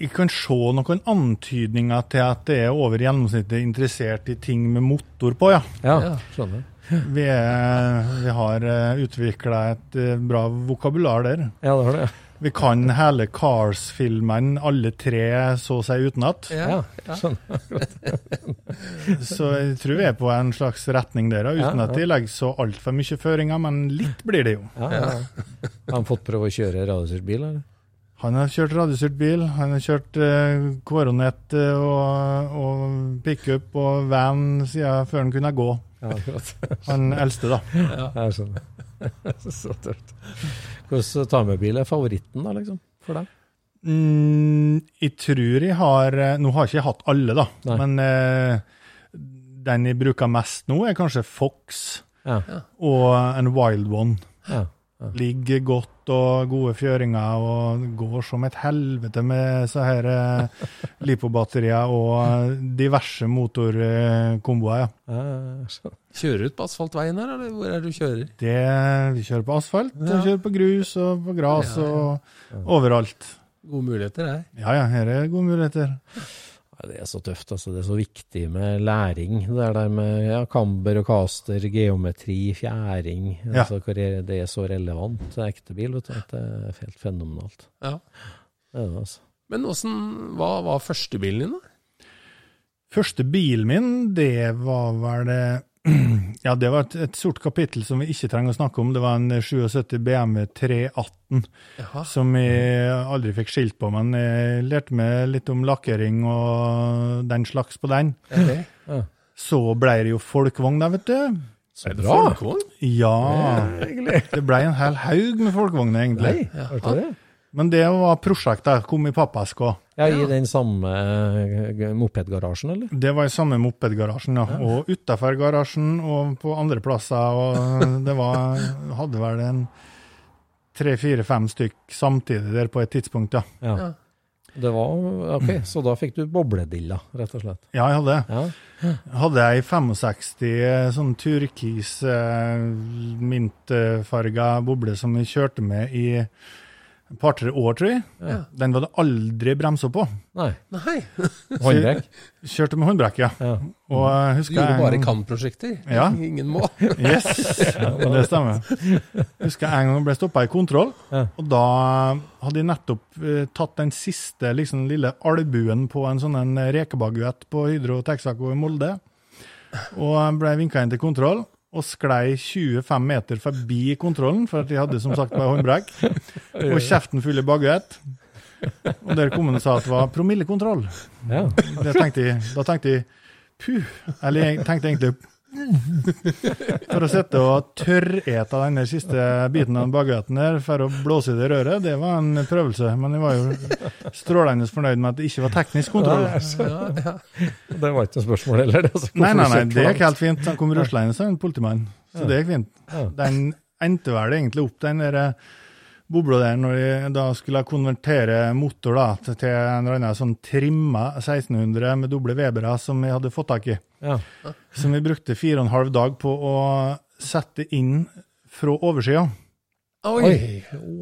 jeg kan se noen antydninger til at det er over gjennomsnittet interessert i ting med motor på, ja. ja, Ja. skjønner. Vi, er, vi har utvikla et eh, bra vokabular der. Ja, det har det. Vi kan hele Cars-filmen, alle tre så å si utenat. Ja, skjønner. Så jeg tror vi er på en slags retning der, uten Ja, at de legger så altfor mye føringer, men litt blir det jo. Ja, ja. Har han fått prøve å kjøre radiostyrt bil, eller? Han har kjørt radiostyrt bil, han har kjørt eh, Coronet eh, og, og pickup og van siden før han kunne gå. Ja. Han eldste, da. Jeg skjønner. Så tøft. Hvilken tamebil er favoritten, da, liksom, for deg? Mm, jeg tror jeg har eh, Nå har jeg ikke hatt alle, da, Nei. men eh, den jeg bruker mest nå, er kanskje Fox Ja. og en Wild One. ja. Ligger godt og gode fjøringer og går som et helvete med så her eh, lipobatterier og diverse motorkomboer. Ja. Kjører du ut på asfaltveien her, eller hvor er det du kjører? Det, vi kjører på asfalt, Ja. kjører på grus og på gras og overalt. Gode muligheter her. Ja ja, her er gode muligheter. Det er så tøft. altså. Det er så viktig med læring. Det er der med ja, kamber og caster, geometri, fjæring. Ja. Altså, hvor det er så relevant ekte bil. vet du, at Det er helt fenomenalt. Ja. Det er det, altså. Men åssen, hva var førstebilen din, da? Første bilen min, det var vel det Ja, det var et, et sort kapittel som vi ikke trenger å snakke om. Det var en 77 BMW 318 Jaha. som jeg aldri fikk skilt på, men jeg lærte meg litt om lakkering og den slags på den. Ok. Så ble det jo folkevogn der, vet du. Så det bra! folkevogn? Ja, det ble en hel haug med folkevogner, egentlig. Nei, ja. Men det var prosjektet. Kom i pappas gå. Ja, I den samme eh, mopedgarasjen, eller? Det var i samme mopedgarasjen, ja. Og utafor garasjen og på andre plasser. Og det var Hadde vel en tre, fire, fem stykk samtidig der på et tidspunkt, ja. Ja. Ja. Det var OK, så da fikk du bobledilla, rett og slett. Ja, jeg hadde. Ja. Hadde ei 65 sånn turkis eh, mintfarga boble som vi kjørte med i et par-tre år, tror jeg. Ja. Den var det aldri bremser på. Nei. Nei. Håndbrekk? Kjørte med håndbrekk, ja. Ja. Og Du gjorde en- bare kan-prosjekter. Ja. Ingen må. Yes, det stemmer. Husker jeg en gang ble stoppa i kontroll, Ja. og da hadde jeg nettopp uh, tatt den siste liksom, lille albuen på en sånn en rekebaguett på Hydro Texaco i Molde, og ble vinka inn til kontroll. Og sklei 25 meter forbi kontrollen, for at de hadde som sagt bare håndbrekk. Og kjeften full i baguett. Og der kom han og sa at det var promillekontroll. Ja. Det tenkte jeg, da tenkte jeg puh. Eller jeg tenkte egentlig For å sitte og tørrete den siste biten av baguetten der for å blåse i det røret, det var en prøvelse. Men jeg var jo strålende fornøyd med at det ikke var teknisk kontroll. Ja, ja. Det var ikke noe spørsmål heller. altså, Nei, nei, nei, det gikk helt fint. Han kom ruslende sa en politimann, så det gikk fint. Ja. Den endte vel egentlig opp den der eh, bobla der når jeg da skulle konvertere motor da, til til en eller annen sånn trimma 1600 med doble Webere som jeg hadde fått tak i. Ja. Som vi brukte fire og en halv dag på å sette inn fra oversida. Oi. Oi,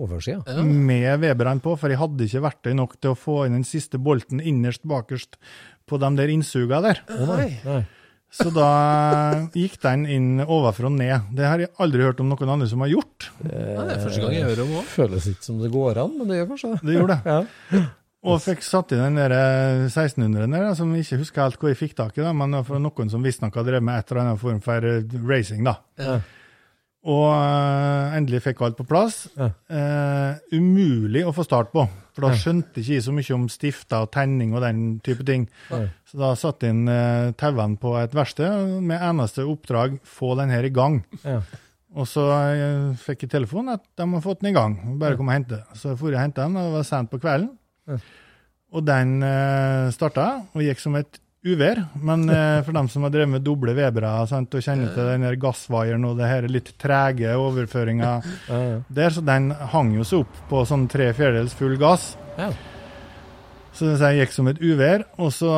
oversida. Ja. Med Weberne på, for jeg hadde ikke verktøy nok til å få inn den siste bolten innerst bakerst på de der innsuga der. Oi. Nei. Så da gikk den inn ovenfra og ned. Det har jeg aldri hørt om noen andre som har gjort. Det, det er første gang jeg hører om òg. Føles ikke som det går an, men det gjør kanskje det. Det gjorde det. Ja. Og fikk satt i den der eh, 1600 der, som jeg ikke husker helt hvor jeg fikk tak i, da, men det var noen som visstnok har drevet med et eller annet form for eh, racing. da. Ja. Og uh, endelig fikk alt på plass. Ja. Uh, umulig å få start på, for da skjønte ikke jeg så mye om stifter og tenning og den type ting. Ja. Så da satte jeg inn uh, tauene på et verksted med eneste oppdrag få den her i gang. Ja. Og så eh, fikk jeg telefon at de har fått den i gang. Bare kom og hente. Så jeg dro og hentet den, og det var sent på kvelden. Og den uh, starta, og gikk som et uvær. Men eh, for dem som har drevet med doble Webere sant, og kjenner til den der gassvaieren og det her litt trege overføringa der, så den hang jo seg opp på sånn tre fjerdedels full gass. Så det gikk som et uvær. Og så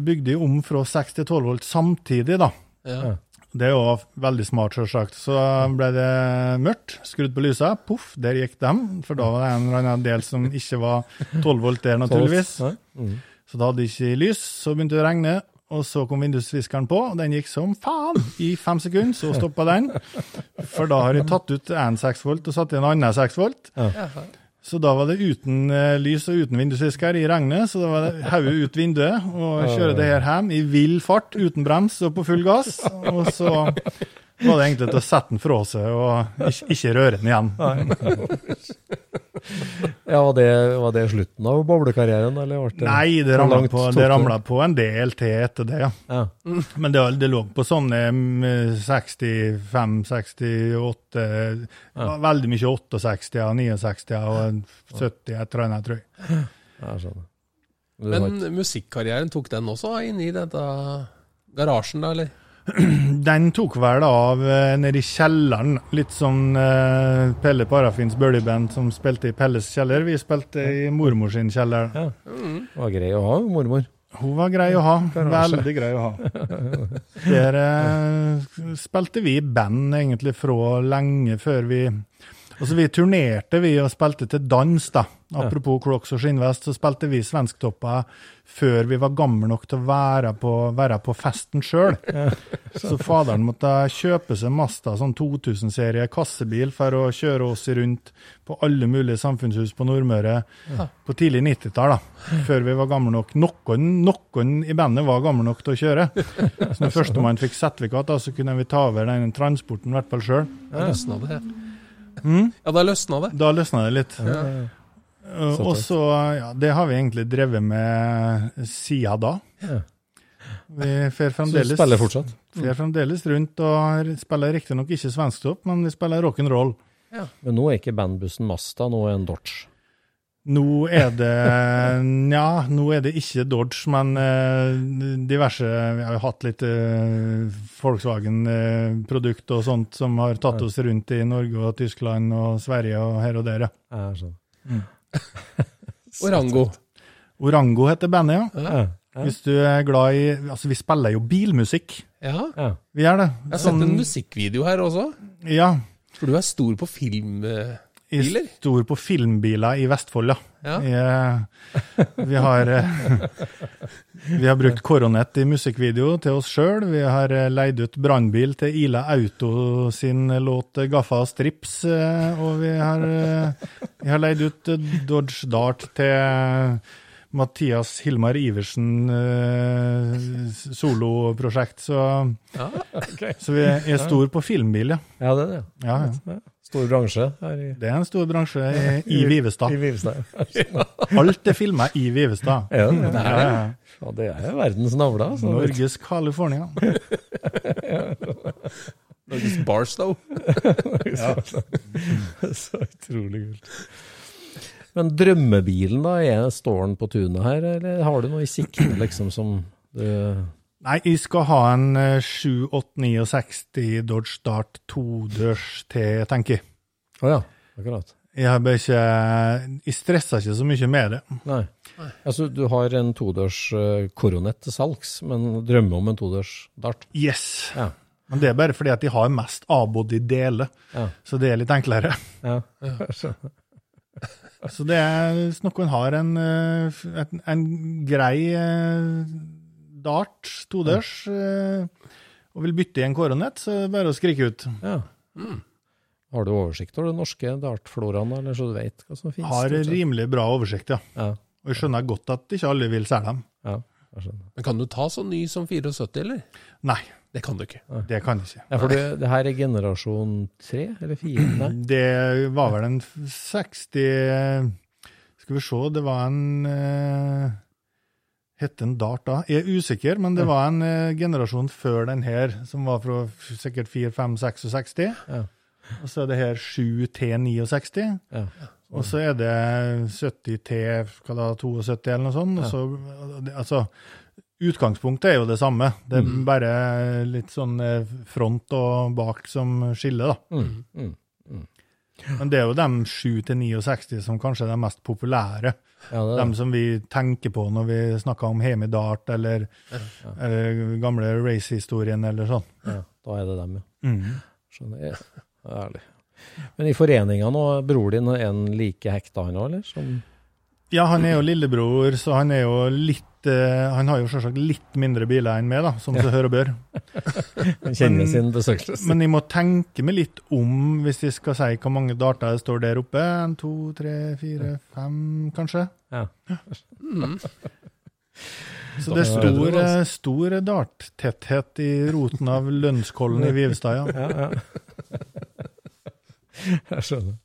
bygde jeg om fra 6 til 12 volt samtidig, da. Ja. Det er jo veldig smart, selvsagt. Så ble det mørkt, skrudd på lysa, poff, der gikk dem. For da var det en eller annen del som ikke var 12 volt der, naturligvis. Mm. Så da hadde jeg ikke lys, så begynte det å regne. Og så kom vindusviskeren på, og den gikk som faen i fem sekunder. Så stoppa den. For da har jeg tatt ut én 6 volt og satt i en annen 6 volt. Så da var det uten eh, lys og uten vindusvisker i regnet, så da var det hodet ut vinduet og kjøre det her hjem i vill fart, uten brems og på full gass. Og så var det egentlig til å sette den fra seg og ikke, ikke røre den igjen. Ja, var det, var det slutten av boblekarrieren, eller det Nei, det ramla langt på, på en del til etter det, ja. Ja. Men det, det lå på sånne mm, 65, 68 Veldig mye 68 og 69 og 70, et eller annet, tror jeg. Jeg skjønner. Men musikkarrieren, tok den også inn i dette garasjen, da, eller? Den tok vel av eh, nede i kjelleren, litt som eh, Pelle Parafins bøljeband som spilte i Pelles kjeller. Vi spilte i mormor sin kjeller. Ja. Det var grei å ha, mormor. Hun var grei å ha. Veldig grei å ha. Der eh, spilte vi i band egentlig fra lenge før vi Og så vi turnerte vi og spilte til dans, da. Apropos Crocs og skinnvest, så spilte vi Svensktoppen før vi var gamle nok til å være på, være på festen sjøl. Så faderen måtte kjøpe seg Masta sånn 2000-serie kassebil for å kjøre oss rundt på alle mulige samfunnshus på Nordmøre på tidlig 90-tall, da. Før vi var gamle nok. Noen, noen i bandet var gamle nok til å kjøre. Så når førstemann fikk sertifikat, da, så kunne vi ta over den transporten, i hvert fall sjøl. Det. Mm. Ja, da løsna det. Da løsna det litt. Uh, Og så, ja, det har vi egentlig drevet med siden da. Ja. Vi fer Så du spiller fortsatt? fer fremdeles rundt og spiller riktignok ikke svensktopp, men vi spiller rock'n'roll. Men nå er ikke bandbussen Masta, nå er en Dodge. Nå er det Nja, nå er det ikke Dodge, men eh, diverse Vi har jo hatt litt uh, Volkswagen-produkt og sånt som har tatt oss rundt i Norge og Tyskland og Sverige og her og der, ja. Sånn. Orango. Orango heter bandet, ja. Ja, ja, Hvis du er glad i Altså, vi spiller jo bilmusikk. Ja. ja. Vi gjør det. Jeg har sett en musikkvideo her også. Ja. For du er stor på film... eh, Jeg Biler? stor på filmbiler i Vestfold, ja. Ja. Jeg, vi har eh, Vi har brukt Koronett i musikkvideo til oss sjøl. Vi har eh, leid ut brannbil til Ila Auto sin låt 'Gaffa Strips'. eh, Og vi har, eh, vi har leid ut eh, Dodge Dart til Mathias Hilmar Iversen eh, soloprosjekt. Så, Ja. så vi er stor på filmbil, ja. ja det er det. ja, ja. Stor bransje her i, Det er en stor bransje i, i Vivestad. i Vivestad. Alt er filma i Vivestad. Ja, det er, ja. ja, det er verdens navle. Altså. Norges California. Norges Barstow. Så utrolig kult. Men drømmebilen, da? Er, står den på tunet her, eller har du noe i sikte liksom som du Nei, jeg skal ha en eh, 7869 Dodge Start todørs til, tenker jeg. Å ja, akkurat. Jeg ikke Jeg stresser ikke så mye med det. Nei. Altså, du har en todørs koronett Coronet til salgs, men drømmer om en todørs Dart? Yes. Ja. Men det er bare fordi at de har mest avbodd i deler, Ja. så det er litt enklere. ja. Så det er, hvis noen har en, eh, en, en grei eh, Dart todørs eh, og vil bytte i en koronett, så er det bare å skrike ut. ja. Har du oversikt over de norske dartfloraen, eller så du vet hva som finnes? Har rimelig bra oversikt, ja. Ja, Og jeg skjønner godt at ikke alle vil selge dem. ja, jeg skjønner. Men kan du ta så ny som 74, eller? Nei, Det kan du ikke. det kan jeg ikke. Ja, for det, det her er generasjon tre eller fire? Nei? Det var vel en 60 Skal vi se, det var en uh, Hette den Dart da? Jeg er usikker, men det var en eh, generasjon før den her, som var fra sikkert 4, 5, 66. Ja. Og så er det her 7 til 69. Ja. Og så er det 70 til hva da, 72 eller noe sånt. Og så, altså, utgangspunktet er jo det samme. Det er bare litt sånn eh, front og bak som skiller, da. Mm, mm. Men det er jo de 7-69 som kanskje er de mest populære. ja det De som vi tenker på når vi snakker om Hemi Dart eller, eller gamle racehistorien eller sånn. Ja, da er det dem, ja. Mm. Skjønner jeg. Ærlig. Men i foreninga nå, bror din er en like hekta han òg, eller? Som, Ja, han er jo lillebror, så han er jo litt eh, Han har jo selvsagt litt mindre biler enn meg, da, som seg hør og bør. han kjenner Men- sin besøkelse. Men jeg må tenke meg litt om hvis jeg skal si hvor mange darter det står der oppe. En, to, tre, fire, fem, kanskje. Ja. Så det er stor, eh, stor darttetthet i roten av Lønnskollen i Vivstad, ja. ja, ja. Jeg skjønner.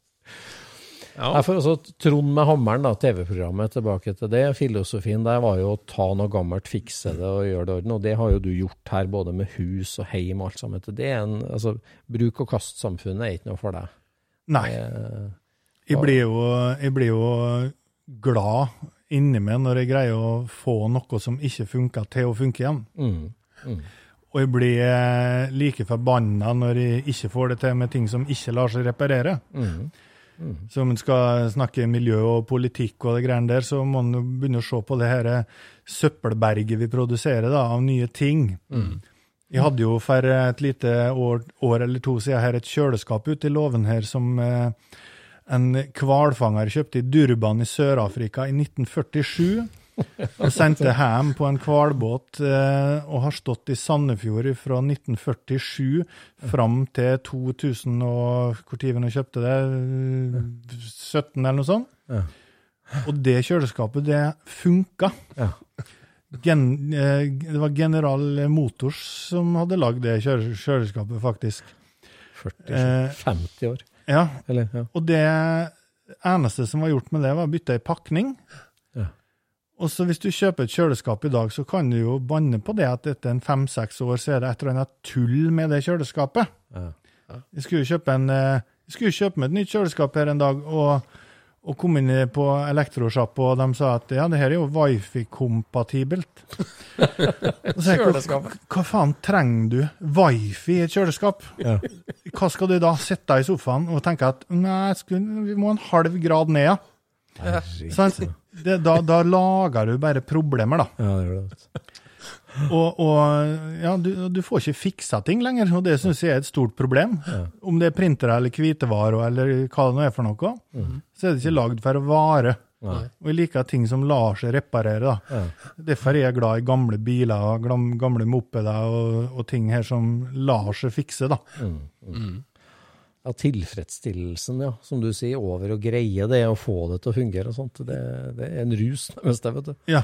Ja. Derfor for altså, Trond med hammeren, da, TV-programmet, tilbake til det. Filosofien der var jo å ta noe gammelt, fikse det og gjøre det orden. Og det har jo du gjort her, både med hus og heim og alt sammen. Det er en, altså, Bruk og kast-samfunnet er ikke noe for deg. Nei, Eh, jeg blir jo, jeg blir jo glad inni meg når jeg greier å få noe som ikke funka, til å funke igjen. mm, mm. Og jeg blir eh, like forbanna når jeg ikke får det til med ting som ikke lar seg reparere. Mm. Så om en skal snakke miljø og politikk og det greiene der, så må en begynne å se på det her søppelberget vi produserer da, av nye ting. Jeg hadde jo for et lite år, år eller to siden her et kjøleskap ute i låven her som eh, en hvalfanger kjøpte i Durban i Sør-Afrika i 1947. Og sendte hjem på en hvalbåt eh, og har stått i Sandefjord fra 1947 fram til 2000 og Hvor tid vi kjøpte det? 17 eller noe sånt. Ja. Og det kjøleskapet, det funka. Ja. Gen, eh, det var General Motors som hadde lagd det kjøle, kjøleskapet, faktisk. 40, Eh, 50 år. Ja, Eller, ja. og det eneste som var gjort med det, var å bytte ei pakning. Ja. Og så hvis du kjøper et kjøleskap i dag, så kan du jo banne på det at etter en fem-seks år så er det et eller annet tull med det kjøleskapet. Ja. Jeg skulle jo kjøpe, en, eh, kjøpe meg et nytt kjøleskap her en dag, og, og kom inn på elektrosjappa, og de sa at ja, det her er jo wifi-kompatibelt. kjøleskap. hva, hva faen trenger du wifi i et kjøleskap? Ja. Hva skal du da sitte i sofaen og tenke at nei, skulle, vi må en halv grad ned, ja. Herregud. Det, da, da lager du bare problemer, da. Ja, det gjør det. Og, og ja, du, du får ikke fiksa ting lenger, og det syns jeg er et stort problem. Om det er printere eller hvitevarer eller hva det nå er for noe, så er det ikke lagd for å vare. Nei. Og jeg liker ting som lar seg reparere. da. Ja. Derfor er jeg glad i gamle biler og gamle mopeder og, og ting her som lar seg fikse. da. Ja, tilfredsstillelsen, ja, som du sier, over å greie det og få det til å fungere og sånt, det, det er en rus, nærmest, vet du. Ja.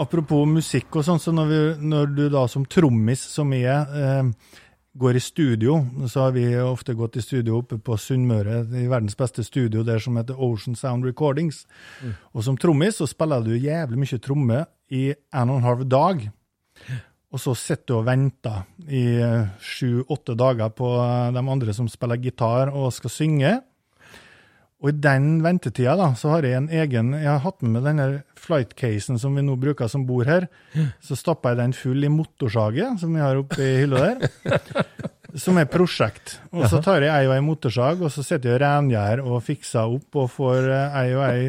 Apropos musikk og sånn, så når, vi, når du da som trommis, som jeg eh, går i studio, så har vi ofte gått i studio oppe på Sunnmøre, i verdens beste studio der som heter Ocean Sound Recordings. Og som trommis så spiller du jævlig mye tromme i en og en halv dag. Og så sitter du og venter i eh, sju-åtte dager på eh, de andre som spiller gitar og skal synge. Og i den ventetida da, så har jeg en egen Jeg har hatt med meg denne flightcasen som vi nå bruker som bor her. Så stappa jeg den full i motorsaget som vi har oppe i hylla der. Som er prosjekt. Og så tar jeg ei og ei motorsag, og så sitter jeg og rengjør og fikser opp og får eh, ei og ei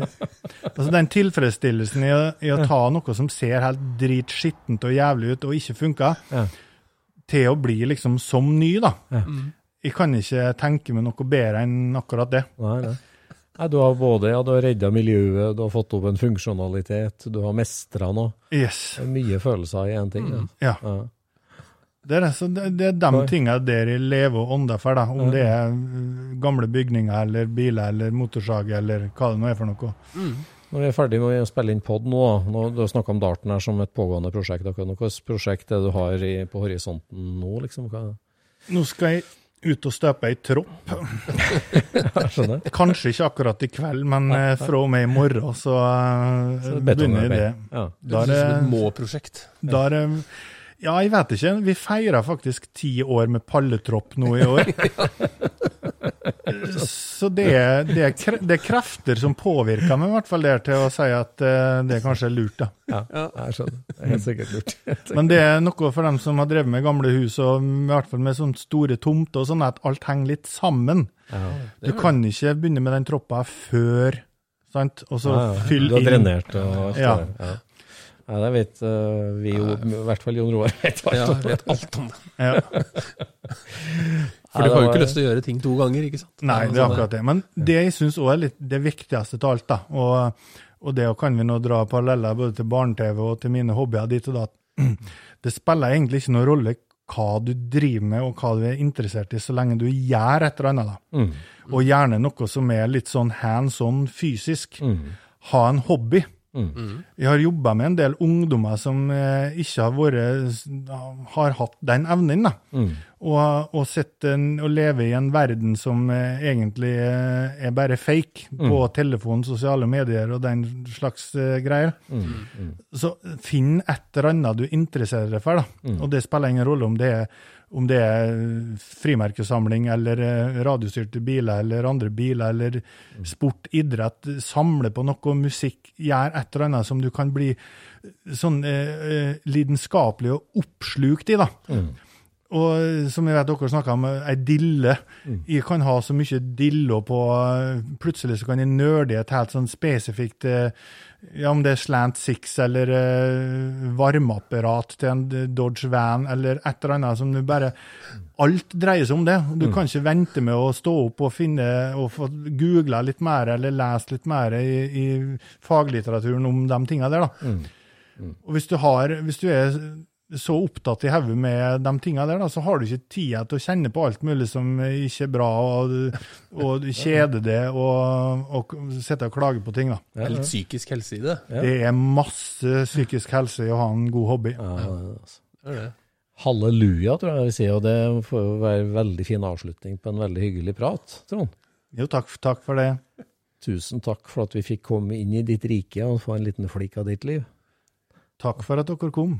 Altså den tilfredsstillelsen i å, i å ta noe som ser helt dritskittent og jævlig ut og ikke funker, Ja. til å bli liksom som ny, da. Ja. Jeg kan ikke tenke meg noe bedre enn akkurat det. Nei, nei. Nei, du har både, ja, du har redda miljøet, du har fått opp en funksjonalitet, du har mestra noe. Yes. Mye følelser i én ting. Ja. Ja. Det er, det. Så det, det er de tingene tinga der jeg lever og ånder for, da. Om det er uh, gamle bygninger eller biler eller motorsag eller hva det nå er for noe. Når vi er ferdig med å spille inn pod nå, nå du har snakka om Darten her som et pågående prosjekt. Hva slags prosjekt er det du har i, på horisonten nå, liksom? Hva? Nå skal jeg ut og støpe ei tropp. Kanskje ikke akkurat i kveld, men eh, fra og med i morgen så, uh, Så er begynner jeg det. Ja. Det Da er høres ut som det et må-prosjekt. da er det Ja, jeg vet ikke. Vi feirer faktisk ti år med palletropp nå i år. Så det det, er, kre- det er krefter som påvirker meg, i hvert fall der til å si at eh, det kanskje er lurt, da. Ja, jeg skjønner. Det er helt sikkert lurt. Men det er noe for dem som har drevet med gamle hus, og i hvert fall med sånne store tomter og sånn, at alt henger litt sammen. Ja. Du kan ikke begynne med den troppa før, sant? Og så Ja, ja. fylle Du har drenert og alt Ja. det der. Ja. Ja, det vet uh, vi jo, i hvert fall Jon Roar vet alt Ja, vet alt om det. Ja. For du har jo ikke lyst til å gjøre ting to ganger, ikke sant? Nei, det er akkurat det. Men det jeg syns òg er litt det viktigste til alt, da, og, og det kan vi nå dra paralleller både til barne-TV og til mine hobbyer dit og datt, det spiller egentlig ikke noen rolle hva du driver med og hva du er interessert i, så lenge du gjør et eller annet. da. Mm. Og gjerne noe som er litt sånn hands on fysisk. Mm. Ha en hobby. Mm. Jeg har jobba med en del ungdommer som eh, ikke har vært har hatt den evnen. da. Mm. Og, og, sett en, og leve i en verden som eh, egentlig eh, er bare fake på telefon, sosiale medier og den slags eh, greier. Mm. Mm. Så finn et eller annet du interesserer deg for, da. Mm. Og det spiller ingen rolle om det er, om det er frimerkesamling eller eh, radiostyrte biler eller andre biler eller sport, idrett. Samle på noe musikk, gjør et eller annet som du kan bli eh, sånn eh, eh, lidenskapelig og oppslukt i, da. Mm. Og som jeg vet dere snakka om, ei dille. Jeg kan ha så mye diller på Plutselig så kan jeg nerde et helt sånn spesifikt eh, ja, Om det er slant six eller uh, varmeapparat til en Dodge Van eller et eller annet som du bare Alt dreier seg om det. Du kan ikke vente med å stå opp og finne og få googla litt mer eller lese litt mer i, i faglitteraturen om de tinga der. da. Og hvis du, har, hvis du er så opptatt i hodet med de tinga der, da, så har du ikke tida til å kjenne på alt mulig som ikke er bra, og, og kjede det og, og sitte og klage på ting. da. Det er litt psykisk helse i det. Det er masse psykisk helse i å ha en god hobby. Ja, altså. Det er det. Halleluja, tror jeg vi sier, og det får jo være en veldig fin avslutning på en veldig hyggelig prat, Trond. Jo, takk, takk for det. Tusen takk for at vi fikk komme inn i ditt rike og få en liten flik av ditt liv. Takk for at dere kom.